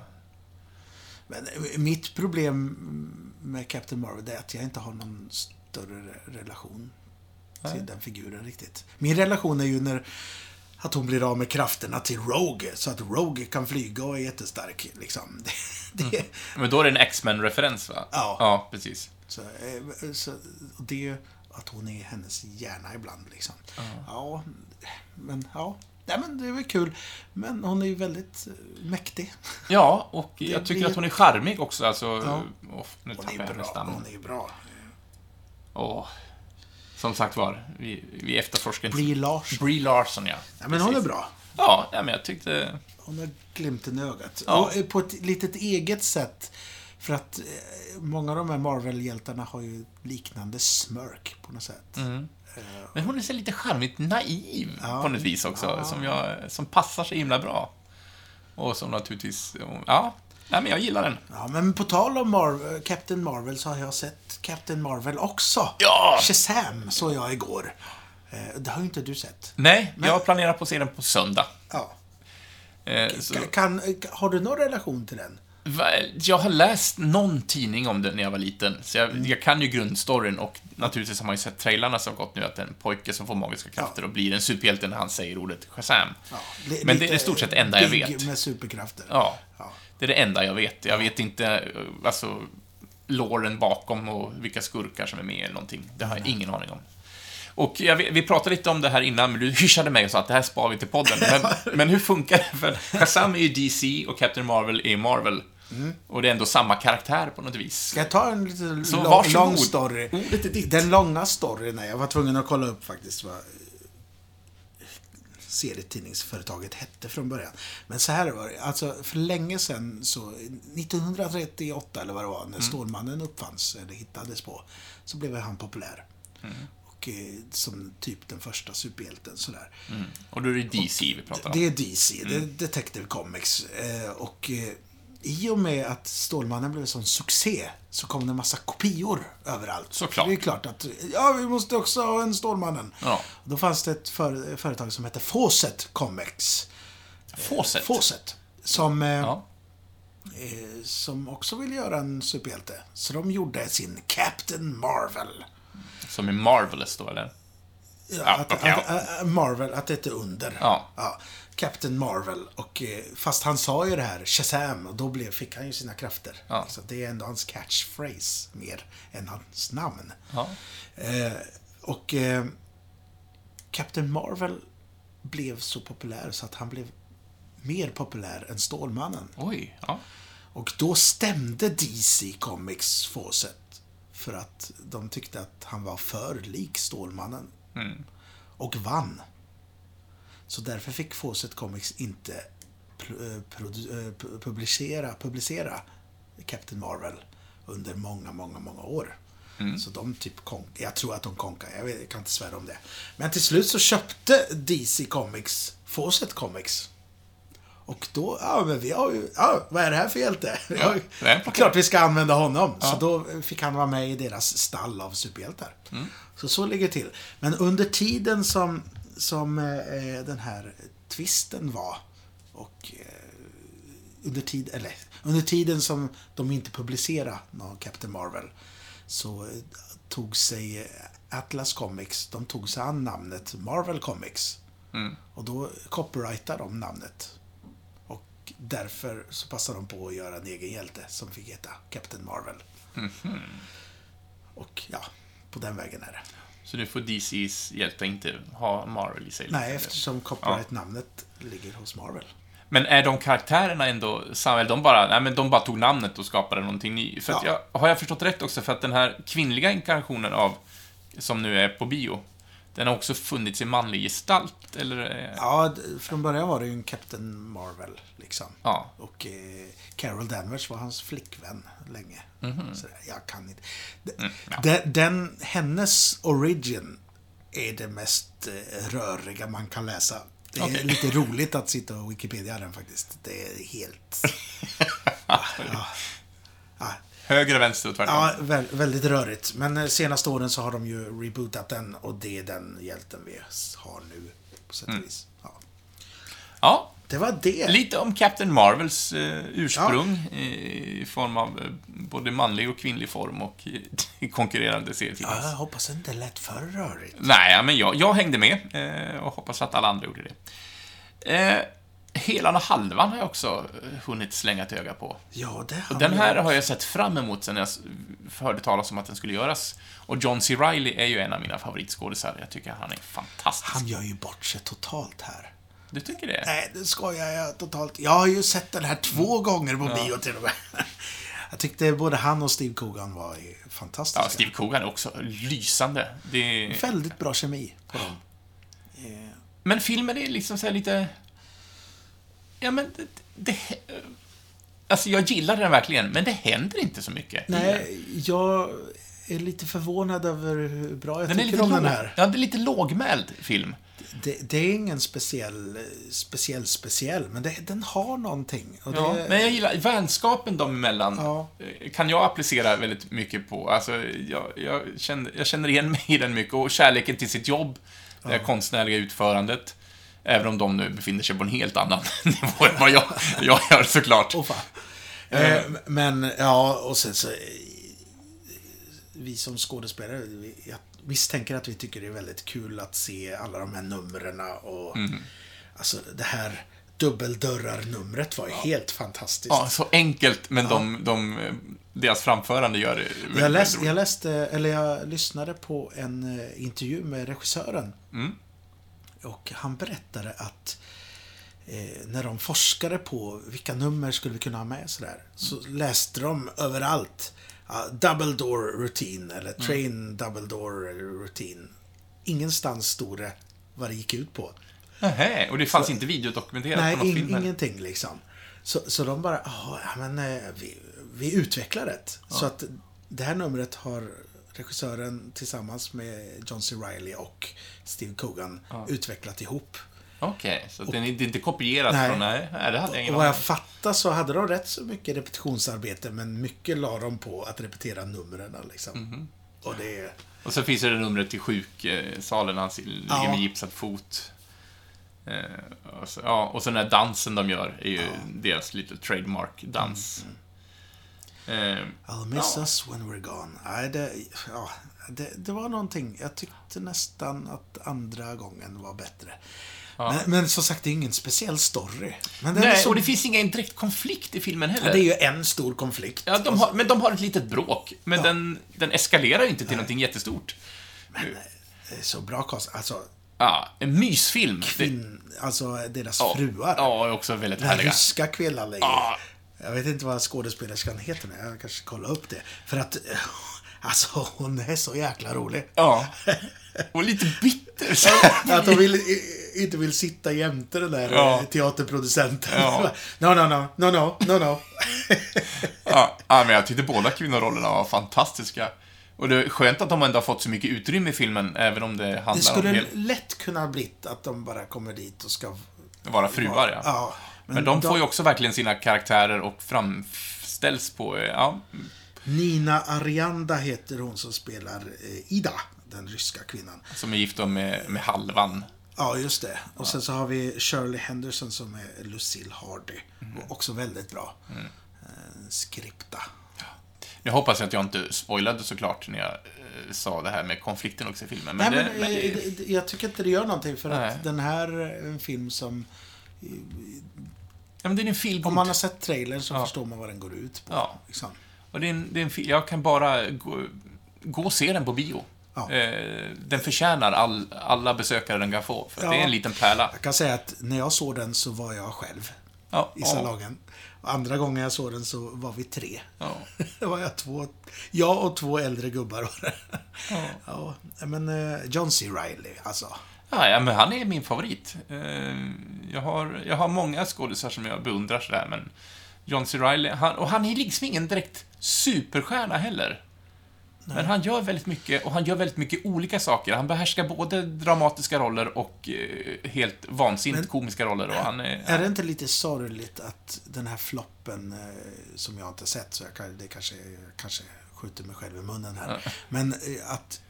men mitt problem med Captain Marvel är att jag inte har någon större relation till den figuren riktigt. Min relation är ju när att hon blir av med krafterna till Rogue, så att Rogue kan flyga och är jättestark. Liksom. [laughs] Det, det, Men då är det en X-Men-referens, va? Ja. Ja, precis. så, eh, så, och det att hon är hennes hjärna ibland. Liksom. Ja, men ja. Nej, men det är väl kul. Men hon är ju väldigt eh, mäktig. Ja, och [laughs] jag tycker blir- att hon är charmig också, alltså... Ja. Oh, nu Hon är bra. namn. Hon är ju bra. Åh. Som sagt var, vi, vi efterforskar. Brie Larson. Brie Larson, ja. Ja, men hon är bra. Ja, ja, men jag tyckte... Hon har glimten i ögat. Ja. Och eh, på ett litet eget sätt. För att många av de här Marvel-hjältarna har ju liknande smörk på något sätt. Mm. Men hon är så lite charmigt naiv Ja. på något vis också, Ja. som, jag, som passar så himla bra. Och som naturligtvis... Ja, Nej, men jag gillar den. Ja, men på tal om Mar Captain Marvel så har jag sett Captain Marvel också. Ja! Shazam såg jag igår. Eh, Det har ju inte du sett. Nej, jag planerar på att se den på söndag. Ja. Eh, så, Kan, har du någon relation till den? Jag har läst någon tidning om den när jag var liten, så jag, jag kan ju grundstoryn och naturligtvis har man ju sett trailarna som har gått nu, att det är en pojke som får magiska krafter och blir en superhjälte när han säger ordet Shazam. Ja, Men det är i stort sett det enda jag vet. med superkrafter. Ja, Ja. det är det enda jag vet. Jag vet inte, alltså, låren bakom och vilka skurkar som är med eller någonting. Det har jag ingen aning om. Och jag, vi pratade lite om det här innan, men du hyschade mig och sa att det här spar vi till podden. Men, [laughs] men hur funkar det? För Shazam är ju DC och Captain Marvel är Marvel. Och det är ändå samma karaktär på något vis. Ska jag ta en lite Så lång, lång story? Ordet är ditt. Den långa storyn, jag var tvungen att kolla upp faktiskt vad serietidningsföretaget hette från början. Men så här var det, alltså för länge sedan så, 1938 eller vad det var, när Stålmannen uppfanns, eller hittades på, så blev han populär. Och eh, som typ den första superhjälten sådär. Mm. Och då är det DC vi pratar om. Det är DC, det är Detective Comics. Eh, och eh, i och med att Stålmannen blev en sån succé så kom det en massa kopior överallt. Såklart. Det är klart att, ja, vi måste också ha en Stålmannen. Ja. Då fanns det ett för, företag som hette Fawcett Comics. Fawcett. Fawcett. Som, eh, Ja. eh, som också ville göra en superhjälte. Så de gjorde sin Captain Marvel. Som är Marvelous då, eller? Ja, Ja, att, att, att, Marvel, att det är under. Ja. Captain Marvel. Och, eh, fast han sa ju det här, Shazam, och då blev, fick han ju sina krafter. Ja. Så det är ändå hans catchphrase mer än hans namn. Ja. Eh, och eh, Captain Marvel blev så populär så att han blev mer populär än Stålmannen. Oj, ja. Och då stämde DC Comics Fawcett för att de tyckte att han var för lik Stålmannen. Mm. Och vann. Så därför fick Fawcett Comics inte eh, eh, pu- publicera, publicera Captain Marvel under många, många, många år. Så de typ konk, jag tror att de konkade, jag, vet, jag kan inte svära om det. Men till slut så köpte DC Comics Fawcett Comics. Och då, ja men vi har ju, ja vad är det här för hjälte? Ja, en [laughs] klart vi ska använda honom. Så då fick han vara med i deras stall av superhjältar. Så så ligger det till. Men under tiden som, som eh, den här twisten var och eh, under, tid, eller, under tiden som de inte publicerade någon Captain Marvel så eh, tog sig eh, Atlas Comics, de tog sig an namnet Marvel Comics. Mm. Och då copyrightade de namnet. Och därför så passade de på att göra en egen hjälte som fick heta Captain Marvel. Mhm. Och ja, på den vägen är det. Så nu får DCs hjältar inte ha Marvel i sig? Nej, eftersom copyright-namnet ligger hos Marvel. Men är de karaktärerna ändå samma? De bara, nej men de bara tog namnet och skapade någonting nytt? För Ja. jag, har jag förstått rätt också? För att den här kvinnliga inkarnationen av, som nu är på bio, den har också funnits i manlig gestalt, eller? Ja, från början var det ju en Captain Marvel, liksom. Ja. Och eh, Carol Danvers var hans flickvän länge. Så jag kan inte. D- Mhm. Mm, ja. den, den, hennes origin är det mest eh, röriga man kan läsa. Det är Okej. lite roligt att sitta och Wikipedia den faktiskt. Det är helt... [laughs] ja, ja, Höger, vänster och tvärtom? ja, vä väldigt rörigt. Men eh, senaste åren så har de ju rebootat den och det är den hjälten vi har nu. På sätt och Mm. vis. Ja. Ja, Det var det. Lite om Captain Marvels eh, ursprung eh, i form av eh, både manlig och kvinnlig form och i, i [laughs] konkurrerande serietidnings... Ja, jag hoppas inte det lät för rörigt. Nej, ja, men jag, jag hängde med eh, och hoppas att alla andra gjorde det. Eh, Helan och halvan har jag också eh, hunnit slänga ett öga på. Ja, det har Och den jag. här har jag sett fram emot sen jag hörde talas om att den skulle göras. Och John C. Reilly är ju en av mina favoritskådisar. Jag tycker han är fantastisk. Han gör ju bort sig totalt här. Du tycker det? Nej, det skojar jag totalt. Jag har ju sett den här två gånger på bio till och med. [laughs] Jag tyckte både han och Steve Coogan var fantastiska. Ja, Steve Coogan är också lysande. Det är... Väldigt bra kemi på dem. Men filmen är liksom så lite... Ja, men det... det... Alltså, jag gillar den verkligen, men det händer inte så mycket. Nej, jag är lite förvånad över hur bra jag Den tycker om låg... den här. Ja, det är lite lågmäld film. Det, det är ingen speciell, speciell, speciell, men det, den har någonting. Och Ja, det, men jag gillar vänskapen dem emellan. Ja. eh, Kan jag applicera väldigt mycket på. Alltså, jag, jag, känner, jag känner igen [laughs] mig i den mycket. Och kärleken till sitt jobb, det här konstnärliga utförandet. Även om de nu befinner sig på en helt annan [laughs] nivå än vad jag, jag gör såklart. Fan. Eh, men, ja, och sen så... Vi som skådespelare, vi, misstänker att vi tycker det är väldigt kul att se alla de här numren och... Mm. Alltså, det här dubbeldörrar-numret var ju helt fantastiskt. Ja, så enkelt, men de, de, deras framförande gör det Jag, läste, väldigt jag läste, eller jag lyssnade på en eh, intervju med regissören. Mm. Och han berättade att eh, när de forskade på vilka nummer skulle vi kunna ha med sådär, så läste de överallt uh, Double Door Routine eller Mm. Train Double Door Routine. Ingenstans stod det vad det gick ut på. Nähä, och det fanns inte videodokumenterat Nej, på någon in, film? eller? ingenting liksom. Så, så de bara, "Jaha, ja men eh, vi, vi utvecklar det. Så att det här numret har regissören tillsammans med John C. Reilly och Steve Coogan utvecklat ihop. Okej, så det är inte- det är inte kopierat Nej. från... Nej, det hade jag ingen Och vad jag fattar så hade de rätt så mycket repetitionsarbete, men mycket la de på att repetera numren liksom. Mhm. Och det. Och så finns det det numret till sjuksalen, han ligger Ja. med gipsad fot. Eh, och, så, ja, och så den här dansen de gör är ju deras lite trademark-dans. Mm, Eh, I'll miss Ja. us when we're gone. Nej, det, ja, det, det var någonting. Jag tyckte nästan att andra gången var bättre. Ja. Men, men som sagt, det är ingen speciell story. Men nej, så, och det finns ingen direkt konflikt i filmen heller. ja, det är ju en stor konflikt. Ja, de har, men de har ett litet bråk. Men Ja. den, den eskalerar inte till någonting jättestort. Det är så bra cast. Alltså, Ja, en mysfilm. Kvinn, alltså deras ja, fruar. Ja, också väldigt Den här härliga. ryska kvinnan. Ja. Jag vet inte vad skådespelerskan heter nu. Jag kanske kollar upp det. För att, eh, [laughs] alltså hon är så jäkla rolig. Ja. [laughs] Och lite bitter. så. Att de vill, inte vill sitta jämte den där Ja. eh, teaterproducenten. Ja. [laughs] No, no, no, no, no, no, no. [laughs] Ja, men jag tyckte båda kvinnorollerna var fantastiska. Och det är skönt att de ändå har fått så mycket utrymme i filmen, även om det handlar Det skulle om helt, lätt kunna blivit att de bara kommer dit och ska... vara fruar, ja. Ja. Men, de får ju också verkligen sina karaktärer och framställs på, eh, ja, Nina Arianda heter hon som spelar eh, Ida, den ryska kvinnan. som är gift med, med halvan. Ja, just det. Och sen så har vi Shirley Henderson som är Lucille Hardy. Mm. Också väldigt bra. Eh, skripta. Jag hoppas att jag inte spoilade såklart när jag eh, sa det här med konflikten också i filmen. Men, Nej, det, men, men eh, det, jag tycker inte det gör någonting för Nej. att den här är en film som... ja, men det är en feel Om man har sett trailern så Ja. förstår man vad den går ut på. Ja. Liksom. Och det är en, det är en, jag kan bara gå, gå och se den på bio. Ja. Eh, den förtjänar all, alla besökare den kan få, för Ja. det är en liten pärla. Jag kan säga att när jag såg den så var jag själv Ja, i salongen. Andra gången jag såg den så var vi tre. ja. [laughs] Det var jag två... Jag och två äldre gubbar [laughs] var det. Ja. men eh, John C. Reilly, alltså. Ja, ja, men han är min favorit. Eh, Jag har, jag har många skådisar som jag beundrar sådär, men John C. Reilly, han, och han är liksom ingen direkt superstjärna heller. Men han gör väldigt mycket, och han gör väldigt mycket olika saker. Han behärskar både dramatiska roller och eh, helt vansinnigt Men- komiska roller. Och han är, Är det inte lite sorgligt att den här floppen, eh, som jag inte sett, så jag kan, det kanske, kanske skjuter mig själv i munnen här. Men eh, att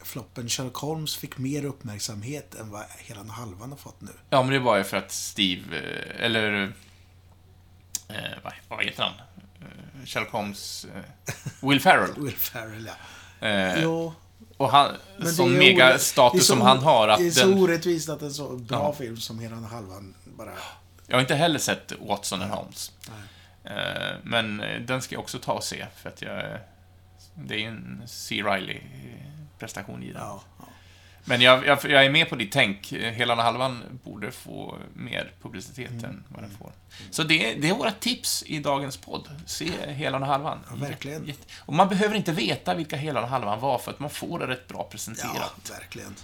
floppen Sherlock Holmes fick mer uppmärksamhet än vad hela halvan har fått nu. Ja, men det var ju för att Steve, eller... Eh, vad heter han? Eh, Sherlock Holmes... Eh, [laughs] Will Ferrell. Will Ferrell, ja. Eh, Jo, och han, sån megastatus som han har, att Det är så den... orättvist att en så bra Ja. film som hela halvan bara... Jag har inte heller sett Watson and Holmes. Eh, men eh, den ska jag också ta och se, för att jag... Det är ju en C. Riley-prestation i den. Ja, ja. Men jag, jag, jag är med på ditt tänk. Hela den halvan borde få mer publicitet Mm. än vad den får. Så det, det är våra tips i dagens podd. Se hela den halvan. Ja, verkligen. Jätte- Och man behöver inte veta vilka hela den halvan var, för att man får det rätt bra presenterat. Ja, verkligen.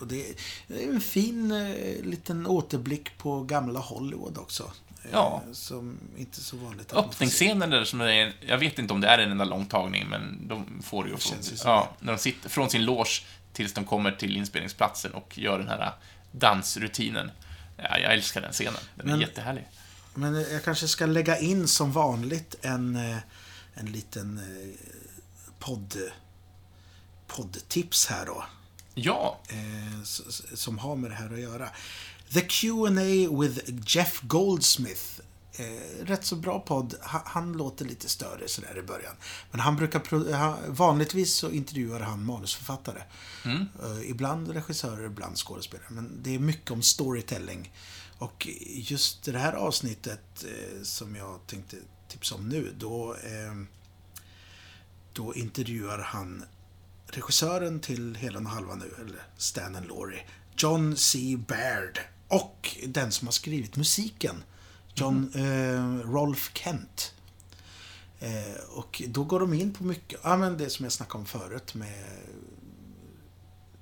Och det, det är en fin eh, liten återblick på gamla Hollywood också. Eh, Ja. Som inte så vanligt. Öppningsscenen där som är, jag vet inte om det är en enda lång tagning, men de får ju Det från, ju som ja, när de sitter från sin loge tills de kommer till inspelningsplatsen och gör den här dansrutinen. Ja, jag älskar den scenen. Den är Men- jättehärlig. Men jag kanske ska lägga in som vanligt en, eh, en liten eh, podd, poddtips här då. Ja, eh, som har med det här att göra. The Q&A with Jeff Goldsmith. Eh, rätt så bra podd. Han, han låter lite större sådär i början. Men han brukar... Han, vanligtvis så intervjuar han manusförfattare. Mm. Eh, ibland regissörer, ibland skådespelare. Men det är mycket om storytelling. Och just det här avsnittet eh, som jag tänkte tipsa om nu, då... Eh, då intervjuar han regissören till Helen och halva nu, eller Stan and Laurie, John C. Baird. Och den som har skrivit musiken, John eh, Rolf Kent. Eh, och då går de in på mycket, ja men det som jag snackade om förut med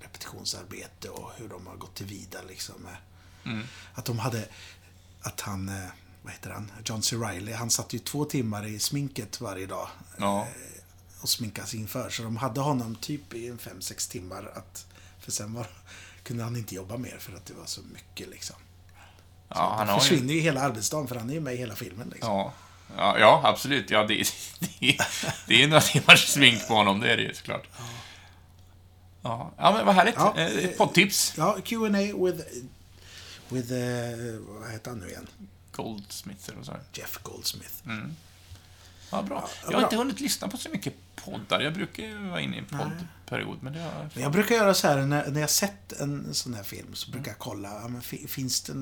repetitionsarbete och hur de har gått tillvida liksom. Med, Mm. Att de hade, att han, eh, vad heter han, John C. Reilly, han satt ju två timmar i sminket varje dag ja. och sminkas inför. Så de hade honom typ i en fem sex timmar. Att, för sen var, kunde han inte jobba mer för att det var så mycket liksom. Ja han har försvinner ju hela arbetsdagen för han är ju med i hela filmen. Liksom. Ja. Ja, ja, absolut. Ja, det, [laughs] det, det är några timmars smink på honom, det är det ju såklart. Ja, ja men vad härligt. Ja, Eh, Poddtips. Ja, Q&A with, with eh, vad heter han nu igen? Goldsmith eller så. här. Jeff Goldsmith. Ja, bra. Ja, Jag har bra. inte hunnit lyssna på så mycket poddar. Jag brukar ju vara inne i en poddperiod, men det har Men jag brukar göra så här när, när jag sett en sån här film så brukar jag kolla, ja, men, fi- finns det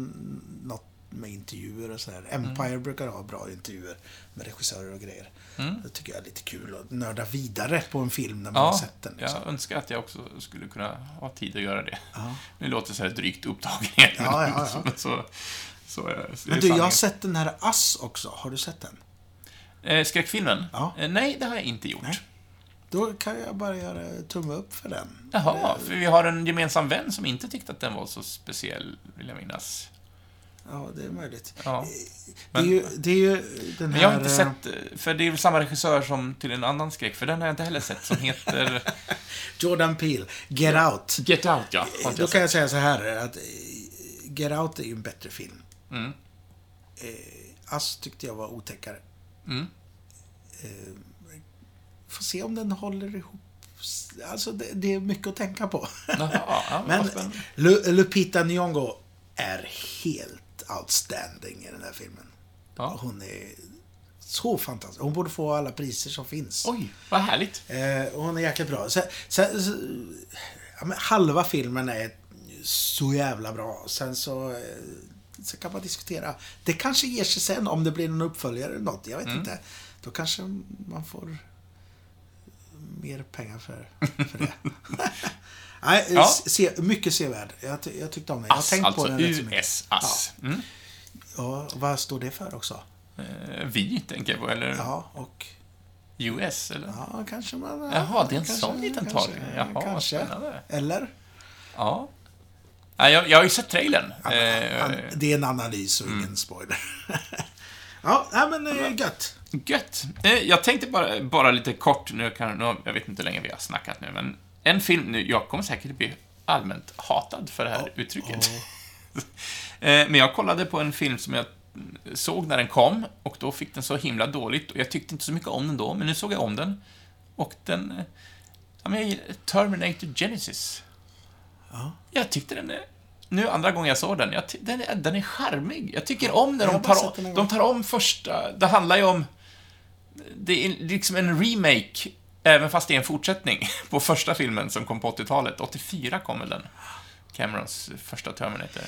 något med intervjuer och så här. Empire brukar ha bra intervjuer med regissörer och grejer. Mm. Det tycker jag är lite kul att nörda vidare på en film när man har Ja, sett den. Liksom. jag önskar att jag också skulle kunna ha tid att göra det. Ja. Nu låter det så här drygt upptagen. Ja, ja, ja. Så, så, så Men du, jag har sett den här Ass också. Har du sett den? Eh, skräckfilmen? Ja. Eh, nej, det har jag inte gjort. Nej. Då kan jag bara göra tumme upp för den. Jaha, för vi har en gemensam vän som inte tyckte att den var så speciell, vill jag minnas. Ja, det är möjligt. Ja. det, är Men- ju, det är ju den här... Men jag har inte eh, sett, eh, för det är väl samma regissör som till en annan skräck, för den har jag inte heller sett, som heter [laughs] Jordan Peele, Get Out. Get Out, ja. Då kan sett. jag säga så här att eh, Get Out är ju en bättre film. Mm. Eh, Ass tyckte jag var otäckare. Mm. Eh, får se om den håller ihop. Alltså, det, det är mycket att tänka på. Jaha, ja, [laughs] Men. Lu, Lupita Nyong'o är helt outstanding i den här filmen. Ja. Hon är så fantastisk. Hon borde få alla priser som finns. Oj, vad härligt. Eh, hon är jäkligt bra. Så, så, så, ja, halva filmen är så jävla bra. Sen så, eh, så kan man diskutera. Det kanske ger sig sen om det blir någon uppföljare eller något. Jag vet Mm. inte. Då kanske man får mer pengar för, för det. [laughs] Nej, Ja. se, mycket sevärd. Jag, jag tyckte om den. Jag har Ass, tänkt alltså på den rätt så mycket. US-ass. Mm. Ja, vad står det för också? Eh, vi, tänker jag på, eller Ja, och... US, eller? Ja, kanske man... Jaha, det är en kanske- sån liten kanske- tolkning. Jaha, kanske. spännande. Eller? Ja. Nej, jag, jag har ju sett trailern. Ja, Eh, det är en analys och ingen spoiler. [laughs] ja, nej, men eh, gött. Gött. Eh, Jag tänkte bara, bara lite kort, nu kan, nu, jag vet inte hur länge vi har snackat nu, men en film, nu, jag kommer säkert bli allmänt hatad för det här Ja, uttrycket. [laughs] Eh, Men jag kollade på en film som jag såg när den kom, och då fick den så himla dåligt, och jag tyckte inte så mycket om den då, men nu såg jag om den, och den... eh, Ja, men jag gillar Terminator Genesis. Ja. Jag tyckte den. Nu andra gången jag såg den, jag den, är, den är charmig. Jag tycker om när de tar, om, de tar om första... Det handlar ju om... Det är liksom en remake, även fast det är en fortsättning, [laughs] på första filmen som kom på 80-talet. 84 kom väl den? Camerons första Terminator.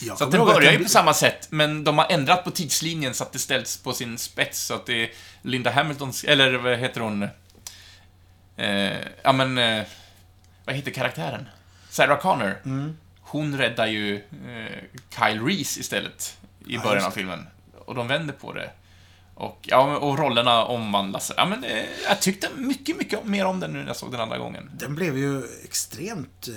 Jag Så att den börjar ju den- på samma sätt, men de har ändrat på tidslinjen så att det ställs på sin spets, så att det är Linda Hamiltons, eller vad heter hon? Eh, ja men, eh, vad heter karaktären? Sarah Connor. Mm. Hon räddar ju eh, Kyle Reese istället i Ja, början av det. filmen. Och de vänder på det. Och, ja, och rollerna omvandlas. Ja, men, eh, jag tyckte mycket, mycket mer om den nu när jag såg den andra gången. Den blev ju extremt eh,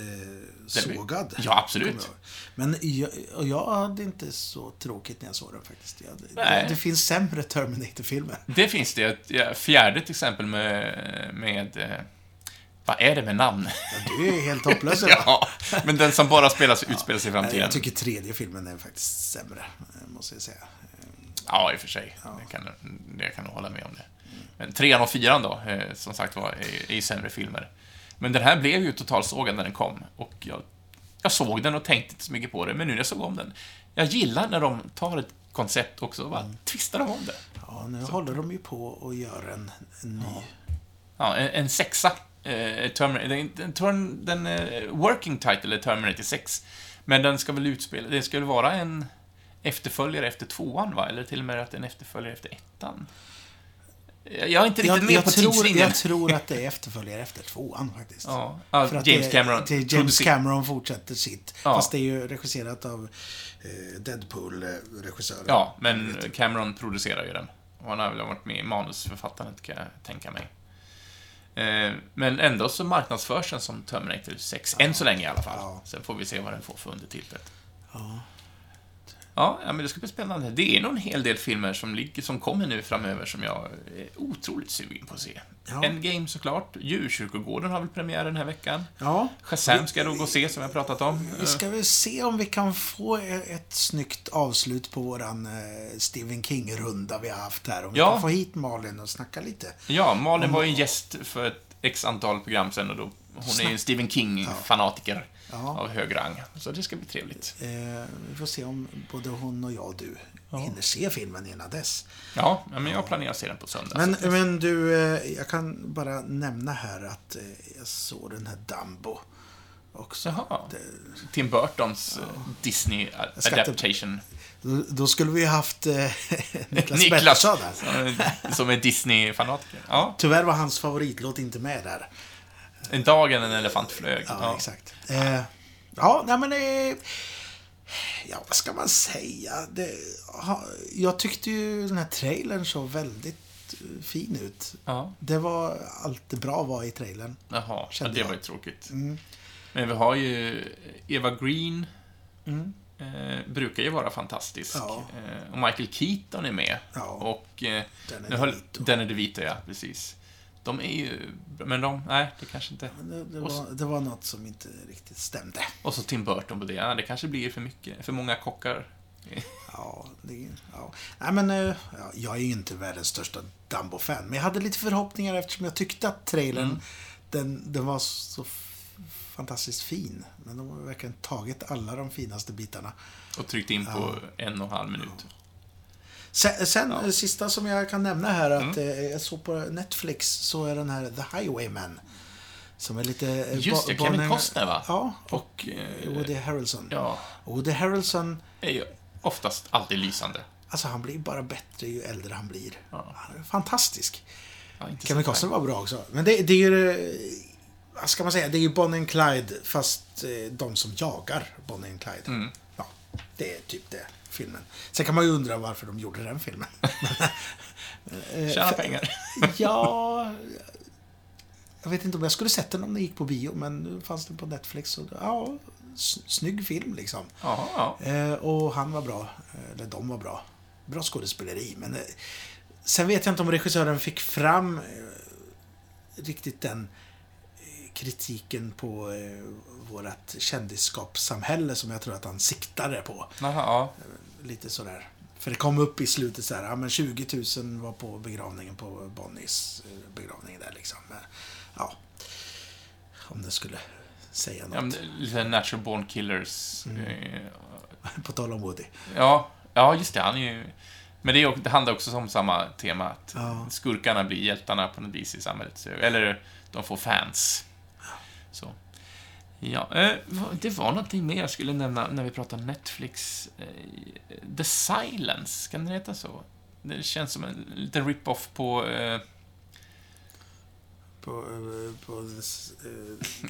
blev- sågad. Ja, absolut. Men jag, och jag hade inte så tråkigt när jag såg den faktiskt. Jag, det, det finns sämre Terminator-filmer. Det finns det. fjärde till exempel med, med eh, Vad är det med namn? Ja, du är helt hopplös [laughs] ja, men den som bara spelas, utspelar sig i framtiden. Jag tycker tredje filmen är faktiskt sämre, eh, måste jag säga. Ja, i och för sig. Ja. Det, kan, det kan nog hålla med om det. Men trean och fyran då, eh, som sagt var, är, är sämre filmer. Men den här blev ju totalsågad när den kom. Och jag, jag såg den och tänkte inte så mycket på det, men nu när jag såg om den. Jag gillar när de tar ett koncept också och bara mm. twistar om det. Ja, nu så. håller de ju på och gör en, en ny. Ja, ja en, en sexa. Eh, Terminator, den, den eh, working title är Terminator 6. Men den ska väl utspela, det väl vara en efterföljare efter tvåan, va? Eller till och med att en efterföljare efter ettan. Jag är inte riktigt jag, med jag på tror, tidslinjen. Jag tror att det är efterföljare efter tvåan faktiskt. [laughs] Ja, För att James Cameron. Det, det James Cameron fortsätter sitt. Ja. Fast det är ju regisserat av eh, Deadpool-regissören. Ja, men Cameron producerar ju den. Och han har väl varit med i manusförfattandet, kan jag tänka mig. Eh, men ändå så marknadsförs den som Terminator 6, ja. än så länge i alla fall. Sen får vi se vad den får för undertiteln. Ja. Ja, men det ska bli spännande. Det är nog en hel del filmer som, ligger, som kommer nu framöver som jag är otroligt sugen på att se. Ja. Endgame såklart. Djurkyrkogården har väl premiär den här veckan. Ja. Shazam ska jag nog gå och se, som jag pratat om. Vi ska väl se om vi kan få ett snyggt avslut på våran eh, Stephen King-runda vi har haft här. Om vi kan få hit Malin och snacka lite. Ja, Malin om... var ju gäst för ett x antal program sen och då, hon är ju en Stephen King-fanatiker. Ja ja. av hög rang. Så det ska bli trevligt. Eh, vi får se om både hon och jag och du ja. hinner se filmen innan dess. Ja, men jag planerar att se den på söndag. Men, men du, eh, jag kan bara nämna här att eh, jag såg den här Dumbo. Också. Jaha. Det, Tim Burtons ja. Disney adaptation. Då, då skulle vi haft eh, [laughs] Niklas, Niklas Pettersson där. Som är Disney-fanatiker. Ja. Tyvärr var hans favoritlåt inte med där. En dag en elefant flög. Ja, ja. exakt. Eh, ja, nej men... Eh, ja, vad ska man säga? Det, ha, jag tyckte ju den här trailern såg väldigt eh, fin ut. Ja. Det var allt det bra var i trailern. Jaha, ja, det var ju tråkigt. Mm. Men vi har ju Eva Green. Mm. Eh, brukar ju vara fantastisk. Ja. Eh, och Michael Keaton är med. Ja. Och... Eh, den är. Den är DeVito, ja. Precis. De är ju... Men de... Nej, det kanske inte... Det, det, var, det var något som inte riktigt stämde. Och så Tim Burton på det. Ja, det kanske blir för mycket. För många kockar. [laughs] ja, det... Ja. Nej, men... Eh, ja, jag är ju inte världens största Dumbo-fan. Men jag hade lite förhoppningar eftersom jag tyckte att trailern, mm. den, den var så fantastiskt fin. Men de har verkligen tagit alla de finaste bitarna. Och tryckt in på ja. en och en halv minut. Sen, sen ja. sista som jag kan nämna här, att mm. Eh, jag såg på Netflix, så är den här The Highwayman. Som är lite... Eh, Just det, Kevin Costner va? Ja, och, och eh, Woody Harrelson. Ja. Woody Harrelson... Är ju oftast alltid lysande. Alltså han blir bara bättre ju äldre han blir. Ja. Han är fantastisk. Ja, Kevin Costner var bra också. Men det, det är ju... Vad ska man säga? Det är ju Bonnie and Clyde, fast de som jagar Bonnie and Clyde. Mm. Ja, det är typ det filmen. Sen kan man ju undra varför de gjorde den filmen. [laughs] Tjäna pengar. [laughs] ja, jag vet inte om jag skulle sett den om den gick på bio, men nu fanns den på Netflix. Och, ja, snygg film liksom. Aha, ja. eh, och han var bra. Eller de var bra. Bra skådespeleri, men eh, sen vet jag inte om regissören fick fram eh, riktigt den eh, kritiken på eh, vårt kändisskapssamhälle som jag tror att han siktade på. Aha, ja. Eh, lite sådär. För det kom upp i slutet så här, ja men 20 000 var på begravningen på Bonnies eh, begravning där liksom. Men, ja. Om det skulle säga något. Ja, lite Natural Born Killers. Mm. Eh, [laughs] på tal om Woody. Ja, ja just det. Han är ju... Men det, är, det handlar också om samma tema, att ja. skurkarna blir hjältarna på något vis i samhället. Eller de får fans. Ja, eh, det var någonting mer jag skulle nämna när vi pratar Netflix. Eh, The Silence, kan den heta så? Det känns som en liten rip-off på... Eh... På, på this,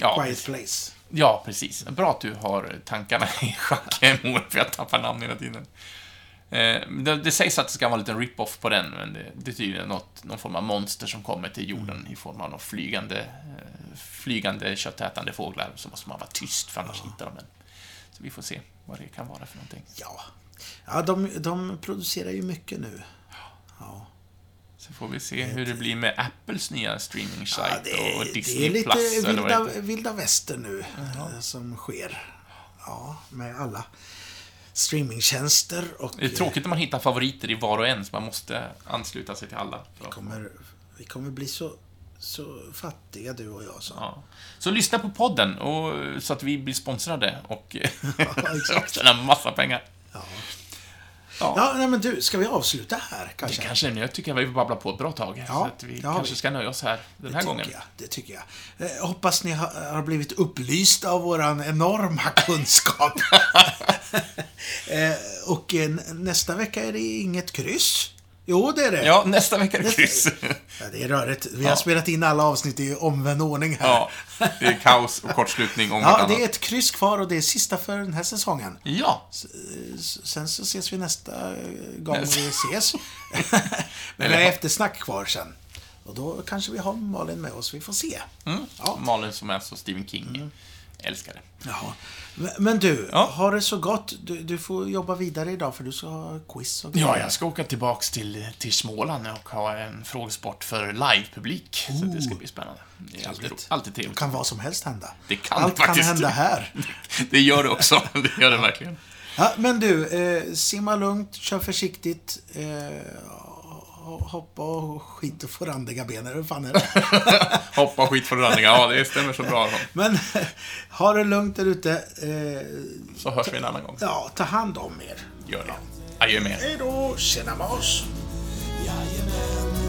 ja, Quiet Place. Ja, precis. Bra att du har tankarna [laughs] i schack, för jag tappar namn hela tiden. Det, det, sägs att det ska vara en liten rip-off på den, men det, det är tydligen något, någon form av monster som kommer till jorden i form av något flygande flygande köttätande fåglar så måste man vara tyst för annars ja. hittar de den. Så vi får se vad det kan vara för någonting. Ja, ja de, de producerar ju mycket nu. Ja. Så får vi se hur det blir med Apples nya streaming-sajt Ja, det, och är- Disney det är lite Plus, vilda, vilda västern nu eh, som sker. Ja, med alla streamingtjänster och... Det är tråkigt när man hittar favoriter i var och en, så man måste ansluta sig till alla. Att- kommer, vi kommer bli så, så fattiga, du och jag. Så. Ja. Så lyssna på podden, och, så att vi blir sponsrade och [laughs] exakt. [laughs] tjänar massa pengar. Ja. Ja. Nej, men du, ska vi avsluta här Det kanske? kanske, men jag tycker att vi babblar på ett bra tag. Ja, så att vi har kanske vi. ska nöja oss här den här det gången. jag. Det tycker jag. Eh, hoppas ni har, har blivit upplysta av våran enorma [laughs] kunskap. [laughs] eh, och eh, nästa vecka är det inget kryss. Jo, det är det. Ja, nästa vecka är det kryss. Ja, det är rörigt. Vi har Ja. spelat in alla avsnitt i omvänd ordning här. Ja, det är kaos och kortslutning om Ja, vartannat. det är ett kryss kvar och det är sista för den här säsongen. Ja, Sen så ses vi nästa eh, gång Nästa- vi ses. [laughs] Men vi har eftersnack kvar sen. Och då kanske vi har Malin med oss, vi får se. mm. Ja. Malin som är så Stephen King. Älskar det. Ja. Men- du, Ja. har det så gott. Du, du får jobba vidare idag för du ska ha quiz och Ja, jag ska åka tillbaks till, till Småland och ha en frågesport för livepublik. Så det ska bli spännande. Det är alltid, alltid Det trevligt. kan vad som helst hända. Det kan Allt faktiskt. kan hända här. [laughs] Det gör det också. [laughs] Det gör det verkligen. Ja, men du, eh, simma lugnt, kör försiktigt. Eh, hoppa och skit och få randiga ben, eller vad fan är det? [laughs] Hoppa skit för randiga. Ja, det stämmer så bra. Men ha det lugnt där ute. Eh, Så hörs vi en annan gång. ja, ta hand om er. Gör det. Adjö med er. Hej då, tjena med oss. Jajamän,